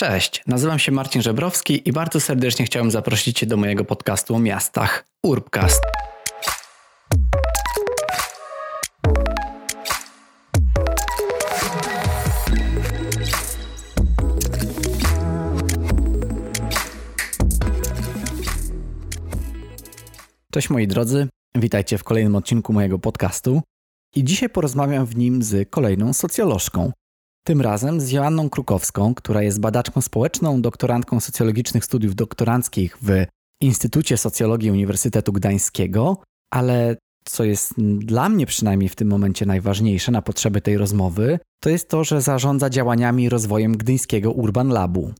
Cześć, nazywam się Marcin Żebrowski i bardzo serdecznie chciałem zaprosić Cię do mojego podcastu o miastach Urbcast. Cześć moi drodzy, witajcie w kolejnym odcinku mojego podcastu. I dzisiaj porozmawiam w nim z kolejną socjolożką, tym razem z Joanną Krukowską, która jest badaczką społeczną, doktorantką socjologicznych studiów doktoranckich w Instytucie Socjologii Uniwersytetu Gdańskiego, ale co jest dla mnie przynajmniej w tym momencie najważniejsze na potrzeby tej rozmowy, to jest to, że zarządza działaniami i rozwojem gdyńskiego Urban Labu.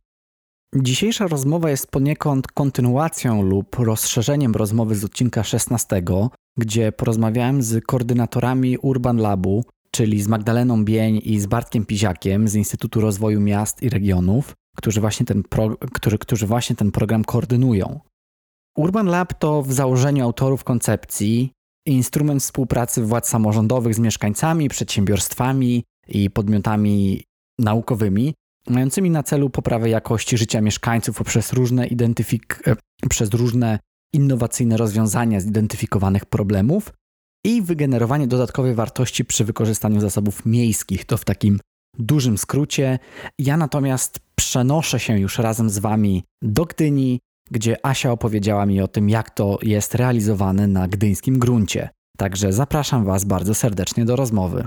Dzisiejsza rozmowa jest poniekąd kontynuacją lub rozszerzeniem rozmowy z odcinka 16, gdzie porozmawiałem z koordynatorami Urban Labu, czyli z Magdaleną Bień i z Bartkiem Piziakiem z Instytutu Rozwoju Miast i Regionów, którzy właśnie ten, pro, którzy, którzy właśnie ten program koordynują. Urban Lab to w założeniu autorów koncepcji instrument współpracy władz samorządowych z mieszkańcami, przedsiębiorstwami i podmiotami naukowymi, mającymi na celu poprawę jakości życia mieszkańców poprzez różne, identyfik- e, przez różne innowacyjne rozwiązania zidentyfikowanych problemów i wygenerowanie dodatkowej wartości przy wykorzystaniu zasobów miejskich. To w takim dużym skrócie. Ja natomiast przenoszę się już razem z Wami do Gdyni, gdzie Asia opowiedziała mi o tym, jak to jest realizowane na gdyńskim gruncie. Także zapraszam Was bardzo serdecznie do rozmowy.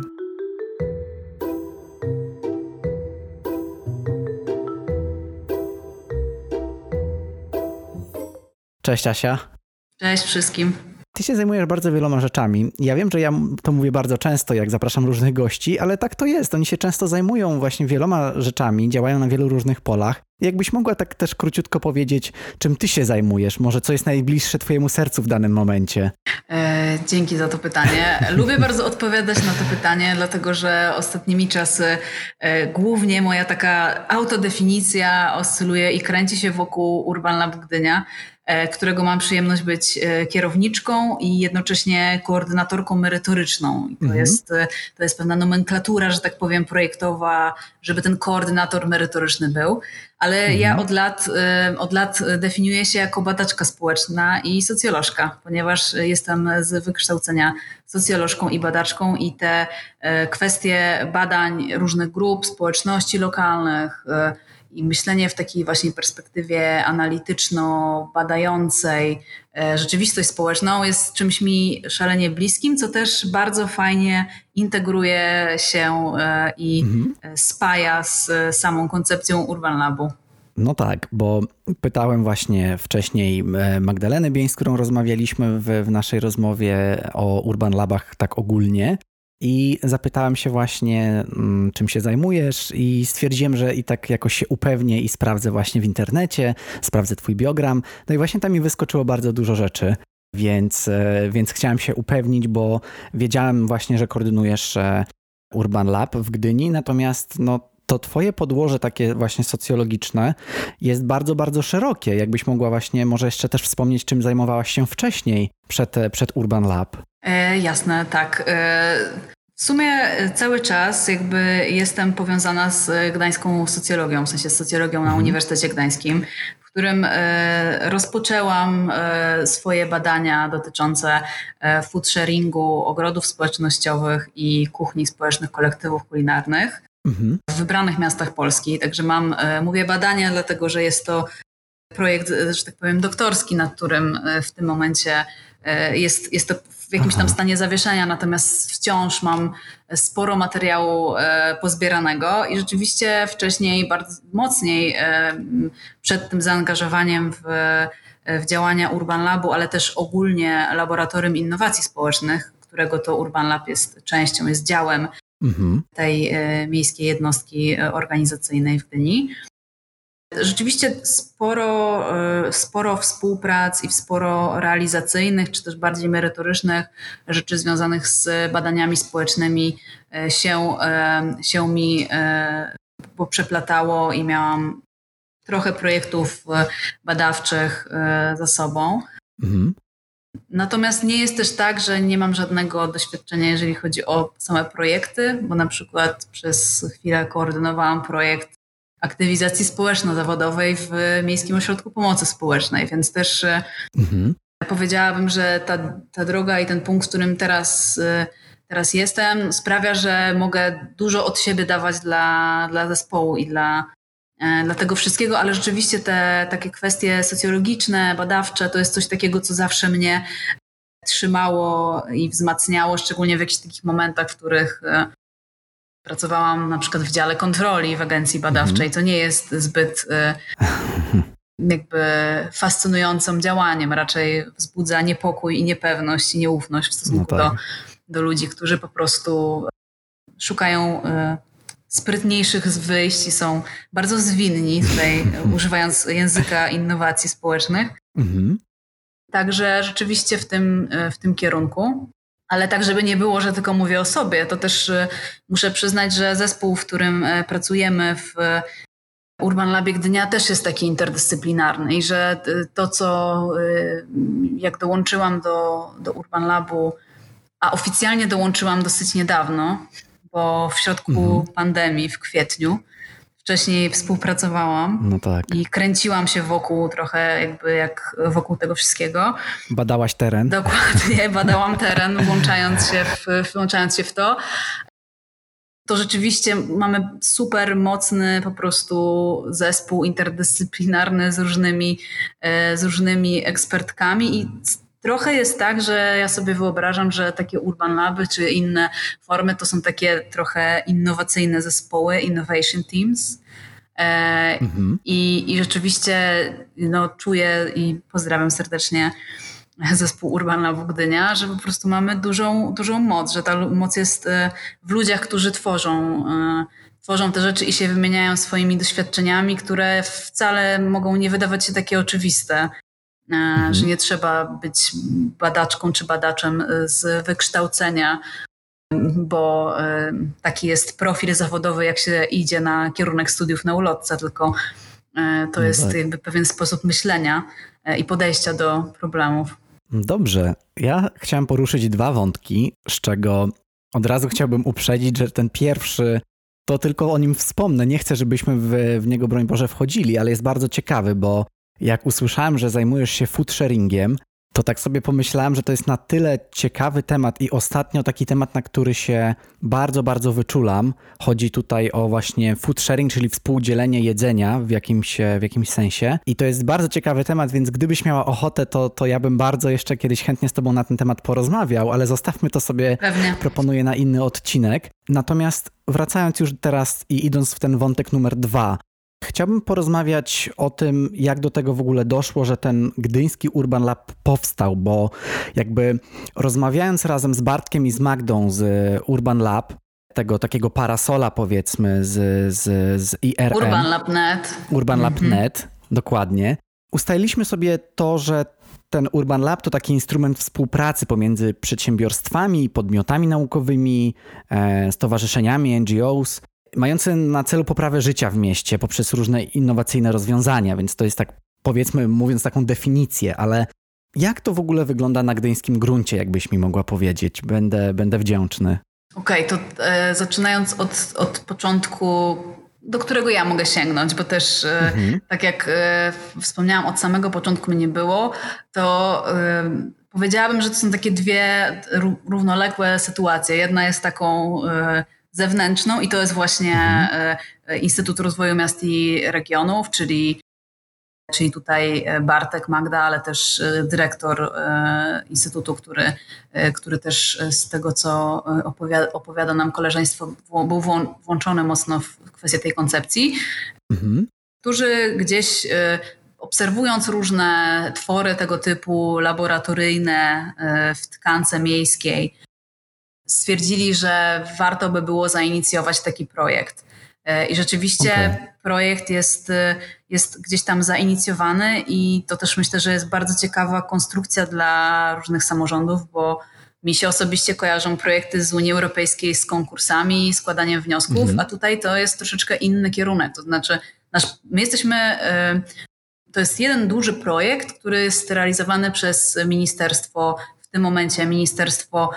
Cześć Asia. Cześć wszystkim. Ty się zajmujesz bardzo wieloma rzeczami. Ja wiem, że ja to mówię bardzo często, jak zapraszam różnych gości, ale tak to jest. Oni się często zajmują właśnie wieloma rzeczami, działają na wielu różnych polach. Jakbyś mogła tak też króciutko powiedzieć, czym ty się zajmujesz? Może co jest najbliższe twojemu sercu w danym momencie? E, dzięki za to pytanie. Lubię bardzo odpowiadać na to pytanie, dlatego że ostatnimi czasy e, głównie moja taka autodefinicja oscyluje i kręci się wokół Urban Lab Gdynia. E, którego mam przyjemność być e, kierowniczką i jednocześnie koordynatorką merytoryczną. I to, mhm. jest, e, to jest pewna nomenklatura, że tak powiem, projektowa, żeby ten koordynator merytoryczny był. Ale mhm. ja od lat, od lat definiuję się jako badaczka społeczna i socjolożka, ponieważ jestem z wykształcenia socjolożką i badaczką i te kwestie badań różnych grup, społeczności lokalnych, i myślenie w takiej właśnie perspektywie analityczno-badającej e, rzeczywistość społeczną jest czymś mi szalenie bliskim, co też bardzo fajnie integruje się e, i mhm. spaja z samą koncepcją Urban Labu. No tak, bo pytałem właśnie wcześniej Magdalenę Bień, z którą rozmawialiśmy w, w naszej rozmowie o Urban Labach tak ogólnie. I zapytałem się właśnie, mm, czym się zajmujesz, i stwierdziłem, że i tak jakoś się upewnię i sprawdzę właśnie w internecie, sprawdzę Twój biogram. No i właśnie tam mi wyskoczyło bardzo dużo rzeczy. Więc, e, więc chciałem się upewnić, bo wiedziałem właśnie, że koordynujesz e, Urban Lab w Gdyni, natomiast no, to twoje podłoże takie właśnie socjologiczne jest bardzo, bardzo szerokie. Jakbyś mogła właśnie może jeszcze też wspomnieć, czym zajmowałaś się wcześniej przed, przed Urban Lab. E, jasne, tak. E, w sumie cały czas jakby jestem powiązana z gdańską socjologią, w sensie z socjologią na mhm. Uniwersytecie Gdańskim, w którym e, rozpoczęłam e, swoje badania dotyczące e, food sharingu, ogrodów społecznościowych i kuchni społecznych kolektywów kulinarnych. Mhm. W wybranych miastach Polski. Także mam, e, mówię badania, dlatego że jest to projekt, że tak powiem, doktorski, nad którym w tym momencie jest, jest to w jakimś tam stanie zawieszenia, natomiast wciąż mam sporo materiału e, pozbieranego i rzeczywiście wcześniej bardzo mocniej e, przed tym zaangażowaniem w, w działania Urban Labu, ale też ogólnie Laboratorium Innowacji Społecznych, którego to Urban Lab jest częścią, jest działem mhm. tej e, miejskiej jednostki organizacyjnej w Gdyni. Rzeczywiście sporo, e, sporo współprac i sporo realizacyjnych, czy też bardziej merytorycznych rzeczy związanych z badaniami społecznymi e, się, e, się mi poprzeplatało i miałam trochę projektów badawczych za sobą. Mhm. Natomiast nie jest też tak, że nie mam żadnego doświadczenia, jeżeli chodzi o same projekty, bo na przykład przez chwilę koordynowałam projekt aktywizacji społeczno-zawodowej w Miejskim Ośrodku Pomocy Społecznej, więc też mhm. powiedziałabym, że ta, ta droga i ten punkt, w którym teraz, teraz jestem, sprawia, że mogę dużo od siebie dawać dla, dla zespołu i dla, dla tego wszystkiego, ale rzeczywiście te takie kwestie socjologiczne, badawcze, to jest coś takiego, co zawsze mnie trzymało i wzmacniało, szczególnie w jakichś takich momentach, w których Pracowałam na przykład w dziale kontroli w agencji badawczej, mhm. co nie jest zbyt e, jakby fascynującym działaniem, raczej wzbudza niepokój i niepewność i nieufność w stosunku no tak. do, do ludzi, którzy po prostu szukają e, sprytniejszych wyjść i są bardzo zwinni tutaj, używając języka innowacji społecznych. Mhm. Także rzeczywiście w tym, w tym kierunku ale tak, żeby nie było, że tylko mówię o sobie, to też y, muszę przyznać, że zespół, w którym e, pracujemy w Urban Labie Gdynia też jest taki interdyscyplinarny i że to, co jak dołączyłam do, do Urban Labu, a oficjalnie dołączyłam dosyć niedawno, bo w środku mhm. pandemii w kwietniu, wcześniej współpracowałam no tak. i kręciłam się wokół trochę jakby jak wokół tego wszystkiego. Badałaś teren. Dokładnie, badałam teren, włączając się w, włączając się w to. To rzeczywiście mamy super mocny po prostu zespół interdyscyplinarny z różnymi, e, z różnymi ekspertkami i Trochę jest tak, że ja sobie wyobrażam, że takie urban laby czy inne formy to są takie trochę innowacyjne zespoły, innovation teams. E, mhm. I, I rzeczywiście no, czuję i pozdrawiam serdecznie zespół Urban Lab Gdynia, że po prostu mamy dużą, dużą moc, że ta moc jest e, w ludziach, którzy tworzą, e, tworzą te rzeczy i się wymieniają swoimi doświadczeniami, które wcale mogą nie wydawać się takie oczywiste. E, mhm. że nie trzeba być badaczką czy badaczem e, z wykształcenia, bo e, taki jest profil zawodowy, jak się idzie na kierunek studiów na ulotce, tylko to no jest tak. jakby pewien sposób myślenia i podejścia do problemów. Dobrze. Ja chciałem poruszyć dwa wątki, z czego od razu chciałbym uprzedzić, że ten pierwszy to tylko o nim wspomnę. Nie chcę, żebyśmy w, w niego, broń Boże, wchodzili, ale jest bardzo ciekawy, bo jak usłyszałem, że zajmujesz się food sharingiem, to tak sobie pomyślałem, że to jest na tyle ciekawy temat i ostatnio taki temat, na który się bardzo, bardzo wyczulam. Chodzi tutaj o właśnie food sharing, czyli współdzielenie jedzenia w jakimś, w jakimś sensie. I to jest bardzo ciekawy temat, więc gdybyś miała ochotę, to, to ja bym bardzo jeszcze kiedyś chętnie z tobą na ten temat porozmawiał, ale zostawmy to sobie, Pewnie. proponuję na inny odcinek. Natomiast wracając już teraz i idąc w ten wątek numer dwa, Chciałbym porozmawiać o tym, jak do tego w ogóle doszło, że ten gdyński Urban Lab powstał, bo jakby rozmawiając razem z Bartkiem i z Magdą z Urban Lab, tego takiego parasola powiedzmy z, z, z IRM. Urban Lab.net. Urban Lab.net, mhm. dokładnie. Ustaliliśmy sobie to, że ten Urban Lab to taki instrument współpracy pomiędzy przedsiębiorstwami, podmiotami naukowymi, e, stowarzyszeniami, NGOs, mający na celu poprawę życia w mieście poprzez różne innowacyjne rozwiązania, więc to jest tak, powiedzmy, mówiąc taką definicję, ale jak to w ogóle wygląda na gdyńskim gruncie, jakbyś mi mogła powiedzieć? Będę, będę wdzięczny. Okej, okay, to e, zaczynając od, od początku, do którego ja mogę sięgnąć, bo też e, mhm. tak jak e, wspomniałam, od samego początku mnie było, to e, powiedziałabym, że to są takie dwie równoległe sytuacje. Jedna jest taką e, zewnętrzną i to jest właśnie mhm. E, Instytut Rozwoju Miast i Regionów, czyli, czyli tutaj e, Bartek Magda, ale też e, dyrektor Instytutu, który, który też z tego, co opowiada, opowiada nam koleżeństwo, był włączony mocno w kwestię tej koncepcji, mhm. którzy gdzieś obserwując różne twory tego typu laboratoryjne w tkance miejskiej, stwierdzili, że warto by było zainicjować taki projekt. E, I rzeczywiście okay. projekt jest, e, jest gdzieś tam zainicjowany i to też myślę, że jest bardzo ciekawa konstrukcja dla różnych samorządów, bo mi się osobiście kojarzą projekty z Unii Europejskiej z konkursami, składaniem wniosków, mm -hmm. a tutaj to jest troszeczkę inny kierunek. To znaczy, nasz, my jesteśmy, e, to jest jeden duży projekt, który jest realizowany przez ministerstwo, w tym momencie Ministerstwo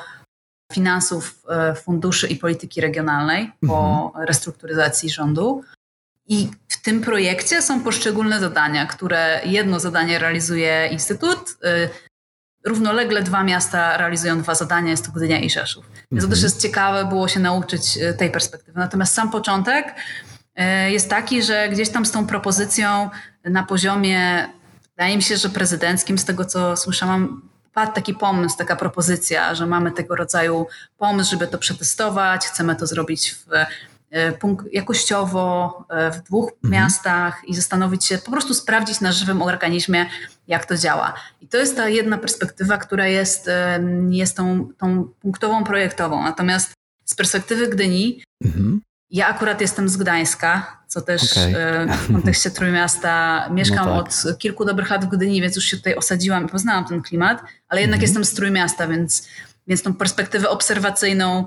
Finansów, e, Funduszy i Polityki Regionalnej po mhm. restrukturyzacji rządu. I w tym projekcie są poszczególne zadania, które jedno zadanie realizuje Instytut, równolegle dwa miasta realizują dwa zadania, jest to Gdynia i Rzeszów. Więc to też mhm. jest ciekawe było się nauczyć tej perspektywy. Natomiast sam początek jest taki, że gdzieś tam z tą propozycją na poziomie, wydaje mi się, że prezydenckim, z tego co słyszałam, padł taki pomysł, taka propozycja, że mamy tego rodzaju pomysł, żeby to przetestować, chcemy to zrobić w e, punkt jakościowo e, w dwóch mhm. miastach i zastanowić się, po prostu sprawdzić na żywym organizmie, jak to działa. I to jest ta jedna perspektywa, która jest, e, jest tą, tą punktową projektową. Natomiast z perspektywy Gdyni, mhm. Ja akurat jestem z Gdańska, co też okay. w kontekście Trójmiasta mieszkam no tak. od kilku dobrych lat w Gdyni, więc już się tutaj osadziłam i poznałam ten klimat, ale jednak mhm. jestem z Trójmiasta, więc, więc tą perspektywę obserwacyjną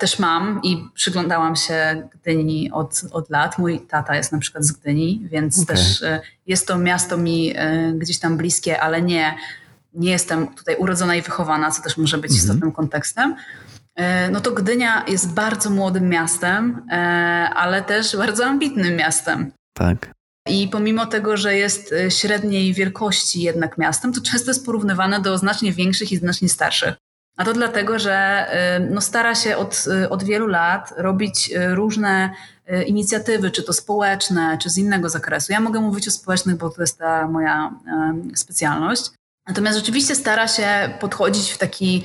też mam i przyglądałam się Gdyni od, od lat. Mój tata jest na przykład z Gdyni, więc okay. też e, jest to miasto mi e, gdzieś tam bliskie, ale nie, nie jestem tutaj urodzona i wychowana, co też może być mhm. istotnym kontekstem. E, no to Gdynia jest bardzo młodym miastem, e, ale też bardzo ambitnym miastem. Tak. I pomimo tego, że jest e, średniej wielkości jednak miastem, to często jest porównywane do znacznie większych i znacznie starszych. A to dlatego, że no stara się od, od wielu lat robić różne inicjatywy, czy to społeczne, czy z innego zakresu. Ja mogę mówić o społecznych, bo to jest ta moja specjalność. Natomiast rzeczywiście stara się podchodzić w taki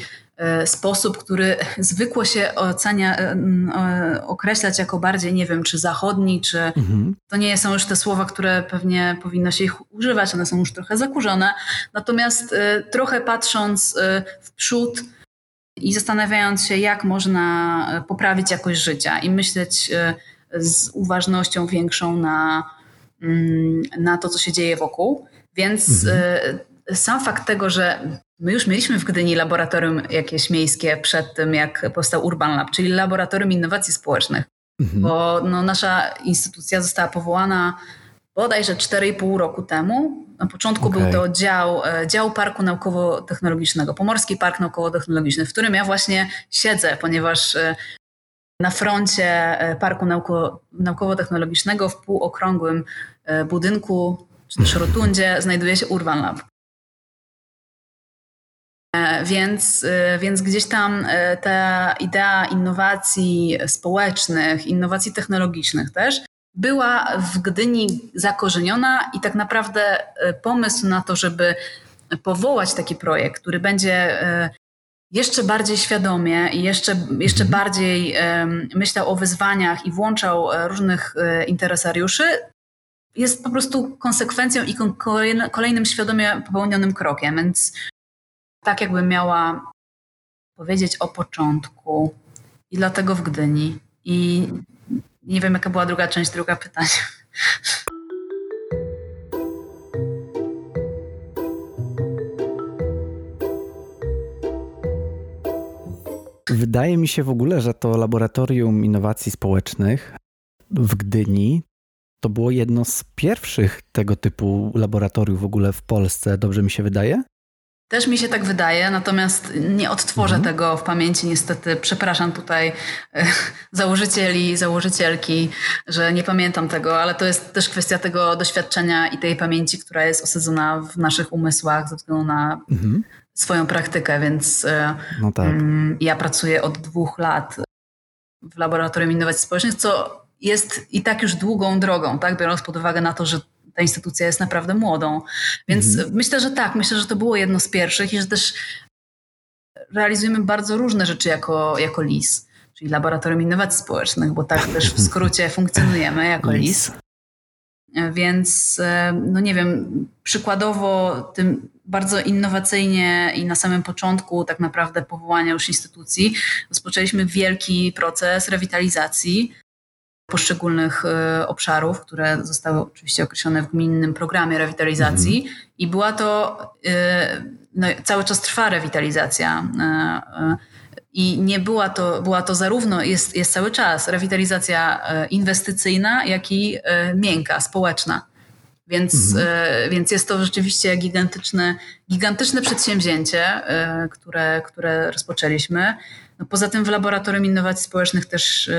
sposób, który zwykło się ocenia, e, e, określać jako bardziej, nie wiem, czy zachodni, czy mhm. to nie są już te słowa, które pewnie powinno się ich używać, one są już trochę zakurzone. Natomiast trochę patrząc w przód i zastanawiając się, jak można poprawić jakość życia i myśleć z uważnością większą na, mm, na to, co się dzieje wokół. Więc mhm. sam fakt tego, że My już mieliśmy w Gdyni laboratorium jakieś miejskie przed tym, jak powstał Urban Lab, czyli Laboratorium Innowacji Społecznych, mhm. bo no, nasza instytucja została powołana bodajże 4,5 roku temu. Na początku okay. był to dział, e, dział Parku Naukowo-Technologicznego, Pomorski Park Naukowo-Technologiczny, w którym ja właśnie siedzę, ponieważ e, na froncie e, Parku Naukowo-Technologicznego w półokrągłym budynku, czy też rotundzie, znajduje się Urban Lab. E, więc, e, więc gdzieś tam e, ta idea innowacji społecznych, innowacji technologicznych też była w Gdyni zakorzeniona i tak naprawdę pomysł na to, żeby powołać taki projekt, który będzie jeszcze bardziej świadomie i jeszcze, jeszcze mhm. bardziej myślał o wyzwaniach i włączał różnych interesariuszy, jest po prostu konsekwencją i kolejnym świadomie popełnionym krokiem. Więc tak jakbym miała powiedzieć o początku i dlatego w Gdyni. I nie wiem, jaka była druga część, druga pytania. Wydaje mi się w ogóle, że to Laboratorium Innowacji Społecznych w Gdyni to było jedno z pierwszych tego typu laboratoriów w ogóle w Polsce. Dobrze mi się wydaje? Też mi się tak wydaje, natomiast nie odtworzę mhm. tego w pamięci niestety. Przepraszam tutaj założycieli, założycielki, że nie pamiętam tego, ale to jest też kwestia tego doświadczenia i tej pamięci, która jest osadzona w naszych umysłach ze względu na mhm. swoją praktykę, więc e, no tak. Mm, ja pracuję od dwóch lat w Laboratorium Innowacji Społecznych, co jest i tak już długą drogą, tak? biorąc pod uwagę na to, że ta instytucja jest naprawdę młodą. Więc mhm. myślę, że tak, myślę, że to było jedno z pierwszych i że też realizujemy bardzo różne rzeczy jako, jako LIS, czyli Laboratorium Innowacji Społecznych, bo tak też w skrócie funkcjonujemy jako LIS. Więc, no nie wiem, przykładowo tym bardzo innowacyjnie i na samym początku tak naprawdę powołania już instytucji rozpoczęliśmy wielki proces rewitalizacji poszczególnych e, obszarów, które zostały oczywiście określone w gminnym programie rewitalizacji mhm. i była to, e, no, cały czas trwa rewitalizacja e, i nie była to, była to zarówno, jest, jest cały czas rewitalizacja inwestycyjna, jak i miękka, społeczna. Więc, mhm. więc jest to rzeczywiście gigantyczne, gigantyczne przedsięwzięcie, które, które rozpoczęliśmy. No poza tym w Laboratorium Innowacji Społecznych też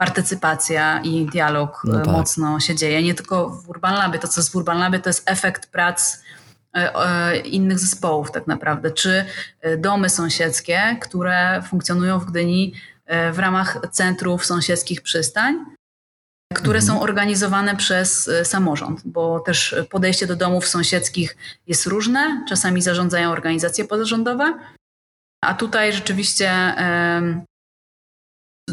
partycypacja i dialog no tak. mocno się dzieje. Nie tylko w Urban Labie. To, co jest w Urban Labie, to jest efekt prac innych zespołów tak naprawdę, czy domy sąsiedzkie, które funkcjonują w Gdyni w ramach centrów sąsiedzkich przystań, które mhm. są organizowane przez e, samorząd, bo też podejście do domów sąsiedzkich jest różne. Czasami zarządzają organizacje pozarządowe, a tutaj rzeczywiście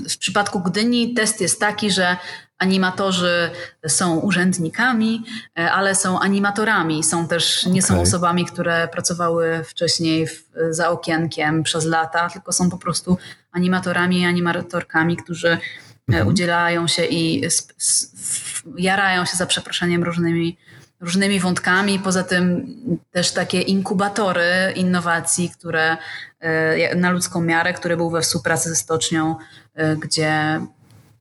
w przypadku Gdyni test jest taki, że animatorzy są urzędnikami, e, ale są animatorami. Są też, nie okay. są osobami, które pracowały wcześniej w, za okienkiem przez lata, tylko są po prostu animatorami i animatorkami, którzy mhm. udzielają się i jarają się za przeproszeniem różnymi, różnymi wątkami. Poza tym też takie inkubatory innowacji, które e, na ludzką miarę, który był we współpracy ze stocznią, e, gdzie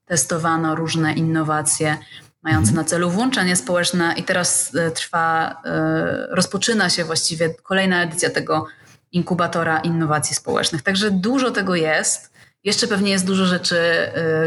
testowano różne innowacje mające mhm. na celu włączenie społeczne i teraz e, trwa, rozpoczyna się właściwie kolejna edycja tego inkubatora innowacji społecznych. Także dużo tego jest. Jeszcze pewnie jest dużo rzeczy,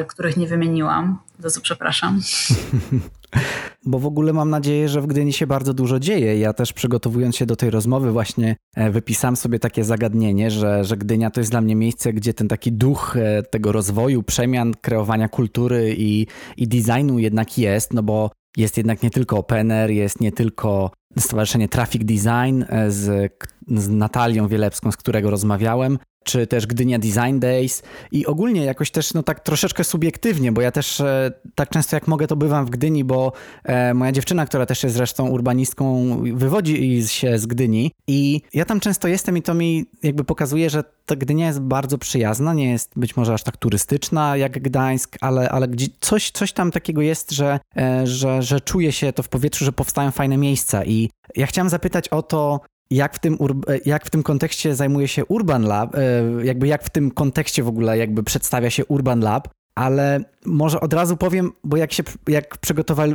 których nie wymieniłam, za co przepraszam. Bo w ogóle mam nadzieję, że w Gdyni się bardzo dużo dzieje. Ja też przygotowując się do tej rozmowy właśnie e, wypisałem sobie takie zagadnienie, że, że Gdynia to jest dla mnie miejsce, gdzie ten taki duch e, tego rozwoju, przemian, kreowania kultury i, i designu jednak jest, no bo jest jednak nie tylko Opener, jest nie tylko Stowarzyszenie Traffic Design e, z, z Natalią Wielepską, z którego rozmawiałem, czy też Gdynia Design Days. I ogólnie jakoś też no tak troszeczkę subiektywnie, bo ja też e, tak często jak mogę to bywam w Gdyni, bo e, moja dziewczyna, która też jest zresztą urbanistką, wywodzi się z Gdyni. I ja tam często jestem i to mi jakby pokazuje, że ta Gdynia jest bardzo przyjazna, nie jest być może aż tak turystyczna jak Gdańsk, ale, ale coś, coś tam takiego jest, że, e, że, że czuje się to w powietrzu, że powstają fajne miejsca. I ja chciałem zapytać o to, jak w, tym jak w tym kontekście zajmuje się Urban Lab, e, jakby jak w tym kontekście w ogóle jakby przedstawia się Urban Lab, ale może od razu powiem, bo jak się jak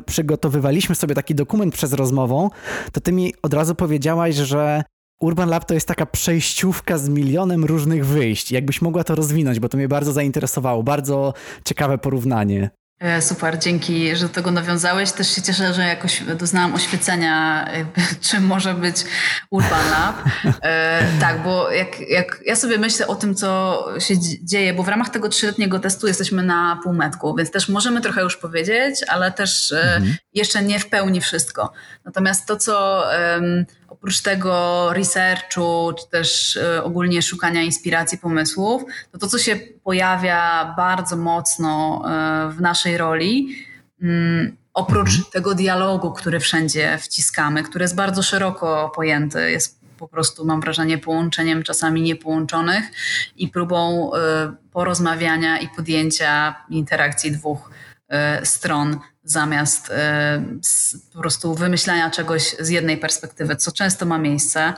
przygotowywaliśmy sobie taki dokument przez rozmową, to ty mi od razu powiedziałaś, że Urban Lab to jest taka przejściówka z milionem różnych wyjść. Jakbyś mogła to rozwinąć, bo to mnie bardzo zainteresowało. Bardzo ciekawe porównanie. E, super, dzięki, że do tego nawiązałeś. Też się cieszę, że jakoś doznałam oświecenia, czym może być Urban Lab. E, tak, bo jak, jak ja sobie myślę o tym, co się dzieje, bo w ramach tego trzyletniego testu jesteśmy na półmetku, więc też możemy trochę już powiedzieć, ale też e, mhm. jeszcze nie w pełni wszystko. Natomiast to, co oprócz tego researchu, czy też e, ogólnie szukania inspiracji, pomysłów, to to, co się pojawia bardzo mocno e, w naszej roli, mm, oprócz mhm. tego dialogu, który wszędzie wciskamy, który jest bardzo szeroko pojęty, jest po prostu, mam wrażenie, połączeniem czasami niepołączonych i próbą e, porozmawiania i podjęcia interakcji dwóch stron zamiast y, po prostu wymyślania czegoś z jednej perspektywy, co często ma miejsce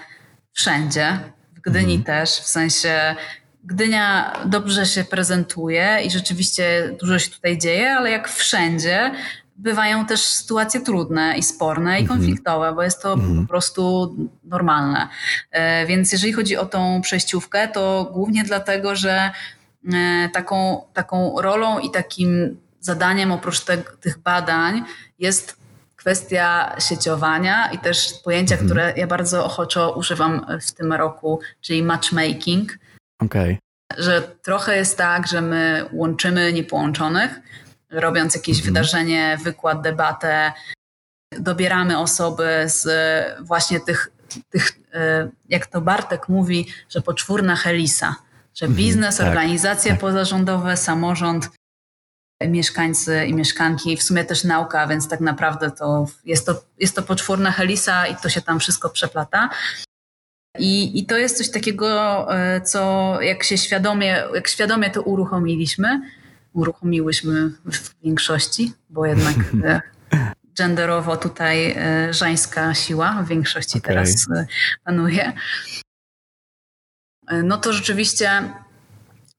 wszędzie, w Gdyni mhm. też, w sensie Gdynia dobrze się prezentuje i rzeczywiście dużo się tutaj dzieje, ale jak wszędzie, bywają też sytuacje trudne i sporne i mhm. konfliktowe, bo jest to mhm. po prostu normalne. E, więc jeżeli chodzi o tą przejściówkę, to głównie dlatego, że e, taką, taką rolą i takim zadaniem oprócz te, tych badań jest kwestia sieciowania i też pojęcia, mhm. które ja bardzo ochoczo używam w tym roku, czyli matchmaking. Okay. Że trochę jest tak, że my łączymy niepołączonych, robiąc jakieś mhm. wydarzenie, wykład, debatę, dobieramy osoby z właśnie tych, tych e, jak to Bartek mówi, że poczwórna helisa, że mhm. biznes, tak, organizacje tak. pozarządowe, samorząd mieszkańcy i mieszkanki, w sumie też nauka, więc tak naprawdę to jest to, jest to poczwórna helisa i to się tam wszystko przeplata. I, I to jest coś takiego, e, co jak się świadomie, jak świadomie to uruchomiliśmy, uruchomiłyśmy w większości, bo jednak e, genderowo tutaj e, żeńska siła w większości okay. teraz panuje. No to rzeczywiście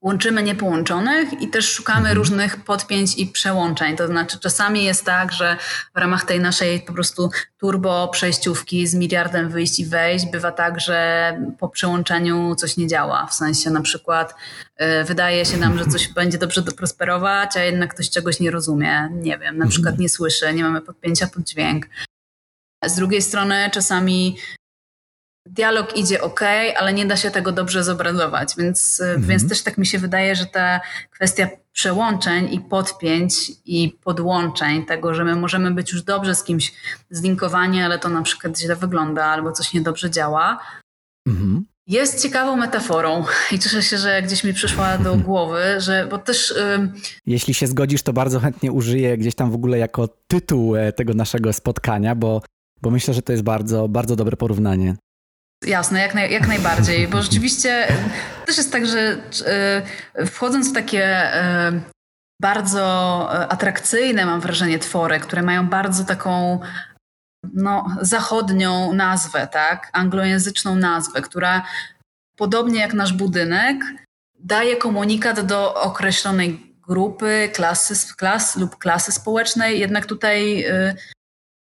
łączymy niepołączonych i też szukamy mhm. różnych podpięć i przełączeń. To znaczy czasami jest tak, że w ramach tej naszej po prostu turbo przejściówki z miliardem wyjść i wejść bywa tak, że po przełączeniu coś nie działa. W sensie na przykład y, wydaje się nam, że coś będzie dobrze prosperować, a jednak ktoś czegoś nie rozumie. Nie wiem, na przykład mhm. nie słyszy, nie mamy podpięcia pod dźwięk. Z drugiej strony czasami dialog idzie ok, ale nie da się tego dobrze zobrazować, więc, mhm. więc też tak mi się wydaje, że ta kwestia przełączeń i podpięć i podłączeń, tego, że my możemy być już dobrze z kimś zlinkowani, ale to na przykład źle wygląda albo coś niedobrze działa, mhm. jest ciekawą metaforą i cieszę się, że gdzieś mi przyszła do głowy, że bo też... Jeśli się zgodzisz, to bardzo chętnie użyję gdzieś tam w ogóle jako tytuł e, tego naszego spotkania, bo bo myślę, że to jest bardzo, bardzo dobre porównanie. Jasne, jak, naj, jak najbardziej, bo rzeczywiście też jest tak, że e, wchodząc w takie e, bardzo e, atrakcyjne, mam wrażenie, twory, które mają bardzo taką no, zachodnią nazwę, tak, anglojęzyczną nazwę, która podobnie jak nasz budynek daje komunikat do określonej grupy, klasy, klas lub klasy społecznej, jednak tutaj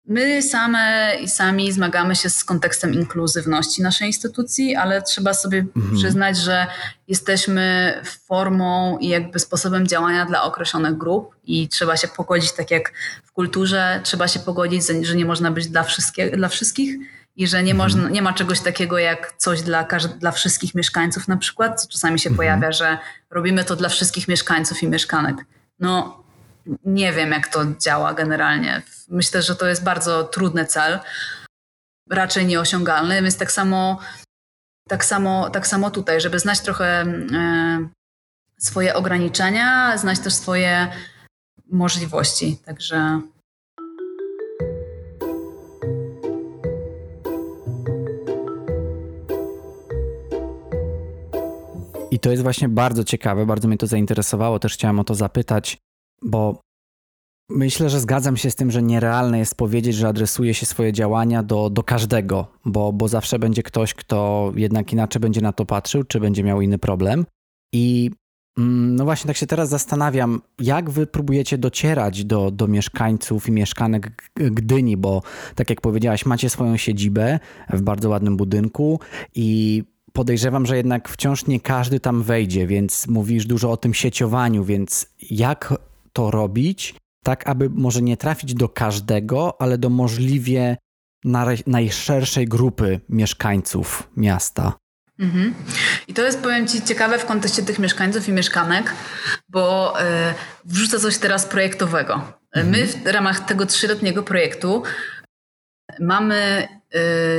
My same i sami zmagamy się z kontekstem inkluzywności naszej instytucji, ale trzeba sobie mhm. przyznać, że jesteśmy formą i jakby sposobem działania dla określonych grup i trzeba się pogodzić, tak jak w kulturze, trzeba się pogodzić, że nie można być dla, wszystkie, dla wszystkich i że nie, mhm. można, nie ma czegoś takiego jak coś dla, dla wszystkich mieszkańców na przykład. Czasami się mhm. pojawia, że robimy to dla wszystkich mieszkańców i mieszkanek. No nie wiem, jak to działa generalnie. Myślę, że to jest bardzo trudny cel, raczej nieosiągalny, więc tak samo, tak samo, tak samo tutaj, żeby znać trochę e, swoje ograniczenia, znać też swoje możliwości. Także. I to jest właśnie bardzo ciekawe, bardzo mnie to zainteresowało, też chciałem o to zapytać bo myślę, że zgadzam się z tym, że nierealne jest powiedzieć, że adresuje się swoje działania do, do każdego, bo, bo zawsze będzie ktoś, kto jednak inaczej będzie na to patrzył, czy będzie miał inny problem. I mm, no właśnie, tak się teraz zastanawiam, jak wy próbujecie docierać do, do mieszkańców i mieszkanek Gdyni, bo tak jak powiedziałaś, macie swoją siedzibę w bardzo ładnym budynku i podejrzewam, że jednak wciąż nie każdy tam wejdzie, więc mówisz dużo o tym sieciowaniu, więc jak to robić, tak aby może nie trafić do każdego, ale do możliwie najszerszej grupy mieszkańców miasta. Mhm. I to jest, powiem Ci, ciekawe w kontekście tych mieszkańców i mieszkanek, bo y, wrzucę coś teraz projektowego. Mhm. My w ramach tego trzyletniego projektu mamy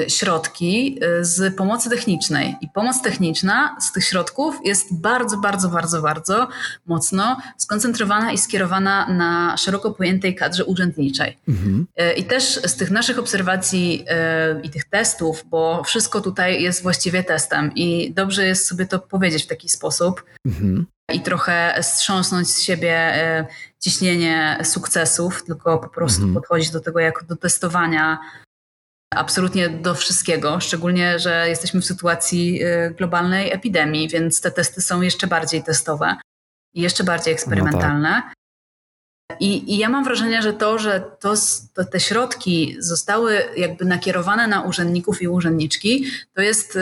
y, środki y, z pomocy technicznej. I pomoc techniczna z tych środków jest bardzo, bardzo, bardzo, bardzo mocno skoncentrowana i skierowana na szeroko pojętej kadrze urzędniczej. Mhm. Y, I też z tych naszych obserwacji i tych testów, bo wszystko tutaj jest właściwie testem i dobrze jest sobie to powiedzieć w taki sposób. Mhm. I trochę strząsnąć z siebie ciśnienie sukcesów, tylko po prostu mhm. podchodzić do tego jako do testowania absolutnie do wszystkiego, szczególnie, że jesteśmy w sytuacji y, globalnej epidemii, więc te testy są jeszcze bardziej testowe i jeszcze bardziej eksperymentalne. No tak. I, I, ja mam wrażenie, że to, że to, to, te środki zostały jakby nakierowane na urzędników i urzędniczki, to jest, y,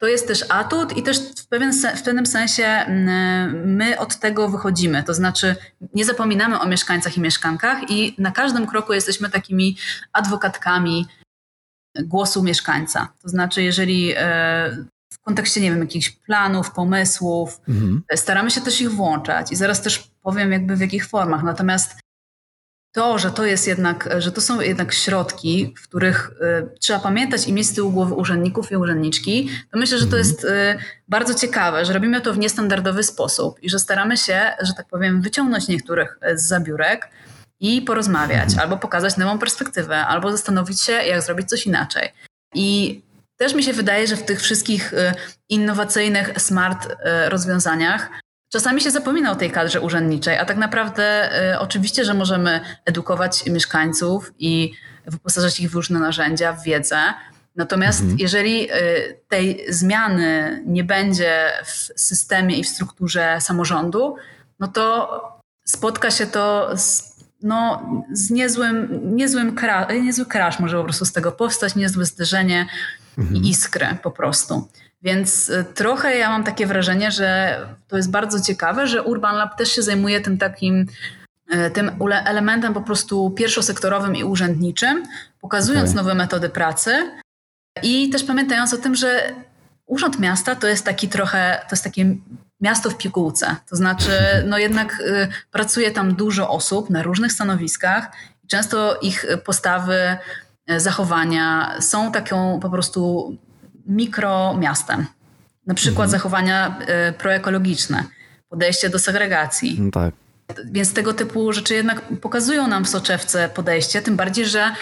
to jest też atut i też w, pewien, w pewnym sensie mm, my od tego wychodzimy. To znaczy nie zapominamy o mieszkańcach i mieszkankach i na każdym kroku jesteśmy takimi adwokatkami głosu mieszkańca. To znaczy, jeżeli e, w kontekście, nie wiem, jakichś planów, pomysłów, mhm. staramy się też ich włączać i zaraz też powiem jakby w jakich formach. Natomiast to, że to jest jednak, że to są jednak środki, w których y, trzeba pamiętać i mieć z tyłu głowy urzędników i urzędniczki, to myślę, że to mhm. jest y, bardzo ciekawe, że robimy to w niestandardowy sposób i że staramy się, że tak powiem, wyciągnąć niektórych z zabiórek, i porozmawiać, mhm. albo pokazać nową perspektywę, albo zastanowić się, jak zrobić coś inaczej. I też mi się wydaje, że w tych wszystkich y, innowacyjnych, smart y, rozwiązaniach czasami się zapomina o tej kadrze urzędniczej, a tak naprawdę y, oczywiście, że możemy edukować mieszkańców i wyposażać ich w różne narzędzia, w wiedzę, Natomiast mhm. jeżeli tej zmiany nie będzie w systemie i w strukturze samorządu, no to spotka się to z, no, z niezłym, niezłym kra, niezły crash może po prostu z tego powstać, niezłe zderzenie mhm. i iskrę po prostu. Więc y, trochę ja mam takie wrażenie, że to jest bardzo ciekawe, że Urban Lab też się zajmuje tym takim y, tym elementem po prostu pierwszosektorowym i urzędniczym, pokazując okay. nowe metody pracy i też pamiętając o tym, że Urząd Miasta to jest taki trochę, to jest takie miasto w pigułce. To znaczy, no jednak y, pracuje tam dużo osób na różnych stanowiskach i często ich postawy, zachowania są taką po prostu mikromiastem. Na przykład mhm. zachowania y, proekologiczne, podejście do segregacji. No tak. Więc tego typu rzeczy jednak pokazują nam w soczewce podejście, tym bardziej, że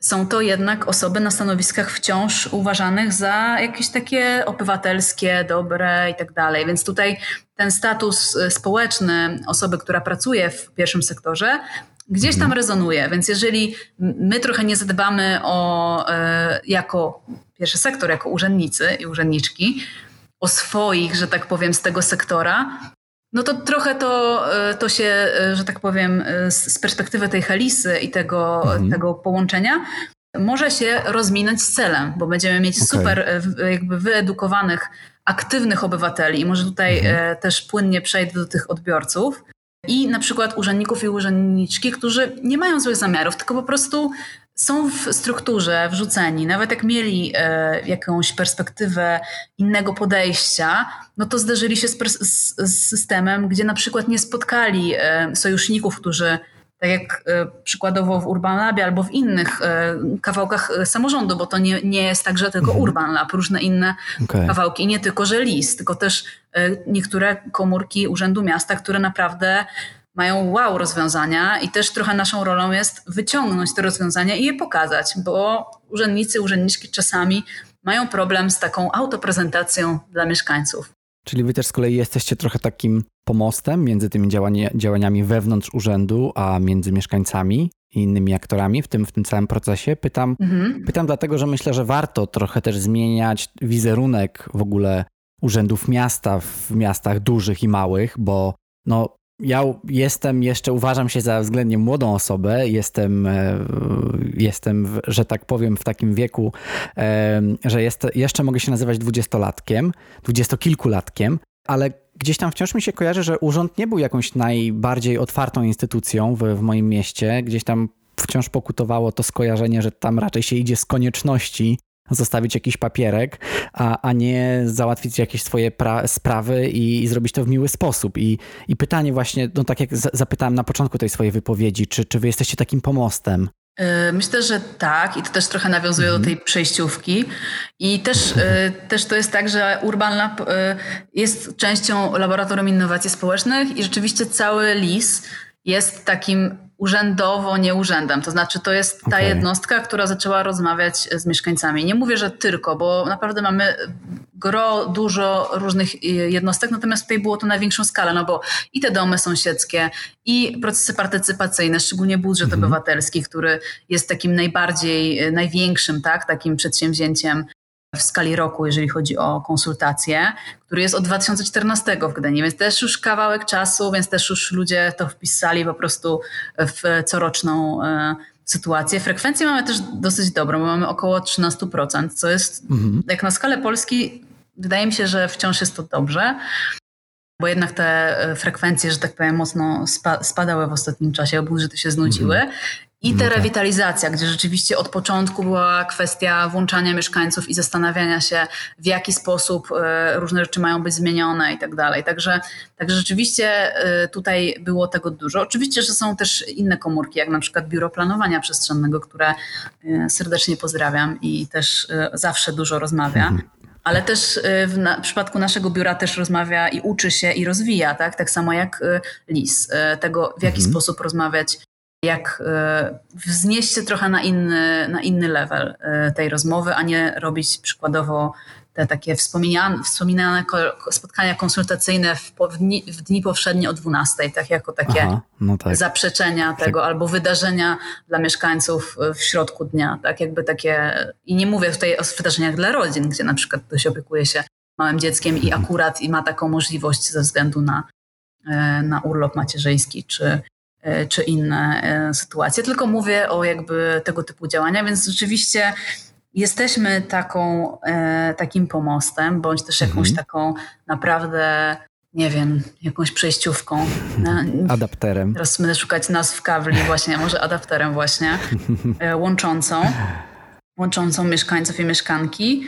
są to jednak osoby na stanowiskach wciąż uważanych za jakieś takie obywatelskie, dobre i tak dalej. Więc tutaj ten status y, społeczny osoby, która pracuje w pierwszym sektorze, gdzieś tam mhm. rezonuje. Więc jeżeli my trochę nie zadbamy o, y, jako pierwszy sektor, jako urzędnicy i urzędniczki, o swoich, że tak powiem, z tego sektora, no to trochę to, e, to się, e, że tak powiem, e, z perspektywy tej helisy i tego, mhm. tego połączenia może się rozminąć z celem, bo będziemy mieć okay. super jakby wyedukowanych, aktywnych obywateli i może tutaj mhm. też płynnie przejdę do tych odbiorców i na przykład urzędników i urzędniczki, którzy nie mają złych zamiarów, tylko po prostu są w strukturze wrzuceni, nawet jak mieli e, jakąś perspektywę innego podejścia, no to zderzyli się z, z, z systemem, gdzie na przykład nie spotkali e, sojuszników, którzy tak jak e, przykładowo w Urban Labie albo w innych e, kawałkach e, samorządu, bo to nie, nie jest tak, że tylko mhm. Urban Lab, różne inne okay. kawałki, nie tylko, że LIS, tylko też niektóre komórki Urzędu Miasta, które naprawdę mają wow rozwiązania i też trochę naszą rolą jest wyciągnąć te rozwiązania i je pokazać, bo urzędnicy, urzędniczki czasami mają problem z taką autoprezentacją dla mieszkańców. Czyli wy też z kolei jesteście trochę takim pomostem między tymi działania, działaniami wewnątrz urzędu, a między mieszkańcami i innymi aktorami w tym, w tym całym procesie. Pytam, mhm. pytam dlatego, że myślę, że warto trochę też zmieniać wizerunek w ogóle urzędów miasta w miastach dużych i małych, bo no, ja jestem jeszcze, uważam się za względnie młodą osobę, jestem, e, jestem że tak powiem, w takim wieku, że jest, jeszcze mogę się nazywać dwudziestolatkiem, dwudziestokilkulatkiem, ale gdzieś tam wciąż mi się kojarzy, że urząd nie był jakąś najbardziej otwartą instytucją w, w moim mieście. Gdzieś tam wciąż pokutowało to skojarzenie, że tam raczej się idzie z konieczności zostawić jakiś papierek, a, a nie załatwić jakieś swoje pra- sprawy i, i, zrobić to w miły sposób. I, I pytanie właśnie, no tak jak zapytałem na początku tej swojej wypowiedzi, czy, czy wy jesteście takim pomostem? E, myślę, że tak i to też trochę nawiązuje do tej przejściówki. I też, e, też to jest tak, że Urban Lab e, jest częścią Laboratorium Innowacji Społecznych i rzeczywiście cały LIS jest takim urzędowo nie urzędem. To znaczy, to jest ta okay. jednostka, która zaczęła rozmawiać z mieszkańcami. Nie mówię, że tylko, bo naprawdę mamy gro, dużo różnych jednostek, natomiast tutaj było to na większą skalę, no bo i te domy sąsiedzkie, i procesy partycypacyjne, szczególnie budżet mm -hmm. obywatelski, który jest takim najbardziej, największym, tak, takim przedsięwzięciem w skali roku, jeżeli chodzi o konsultacje, który jest od 2014 w Gdyni, więc też już kawałek czasu, więc też już ludzie to wpisali po prostu w coroczną e, sytuację. Frekwencję mamy też dosyć dobrą, bo mamy około 13%, co jest mhm. jak na skalę Polski, wydaje mi się, że wciąż jest to dobrze, bo jednak te e, frekwencje, że tak powiem, mocno spadały w ostatnim czasie, budżety się znudziły. I ta no tak. rewitalizacja, gdzie rzeczywiście od początku była kwestia włączania mieszkańców i zastanawiania się, w jaki sposób e, różne rzeczy mają być zmienione i tak dalej. Także, także rzeczywiście e, tutaj było tego dużo. Oczywiście, że są też inne komórki, jak na przykład Biuro Planowania Przestrzennego, które e, serdecznie pozdrawiam i też zawsze dużo rozmawia. Mhm. Ale też w, na, w, przypadku naszego biura też rozmawia i uczy się i rozwija, tak? Tak samo jak LIS, tego w jaki mhm. sposób rozmawiać jak e, wznieść się trochę na inny, na inny level e, tej rozmowy, a nie robić przykładowo te takie wspomniane, wspominane spotkania konsultacyjne w, w, dni, w dni powszednie o 12, tak jako takie Aha, no tak. zaprzeczenia tego albo wydarzenia dla mieszkańców w środku dnia, tak jakby takie i nie mówię tutaj o wydarzeniach dla rodzin, gdzie na przykład ktoś opiekuje się małym dzieckiem i mhm. akurat i ma taką możliwość ze względu na, e, na urlop macierzyński czy, e, czy inne e, sytuacje, tylko mówię o jakby tego typu działania, więc rzeczywiście jesteśmy taką, takim pomostem, bądź też jakąś mhm. taką naprawdę nie wiem, jakąś przejściówką. Adapterem. Teraz będę szukać nazw w kawli właśnie, może adapterem właśnie, łączącą, łączącą mieszkańców i mieszkanki.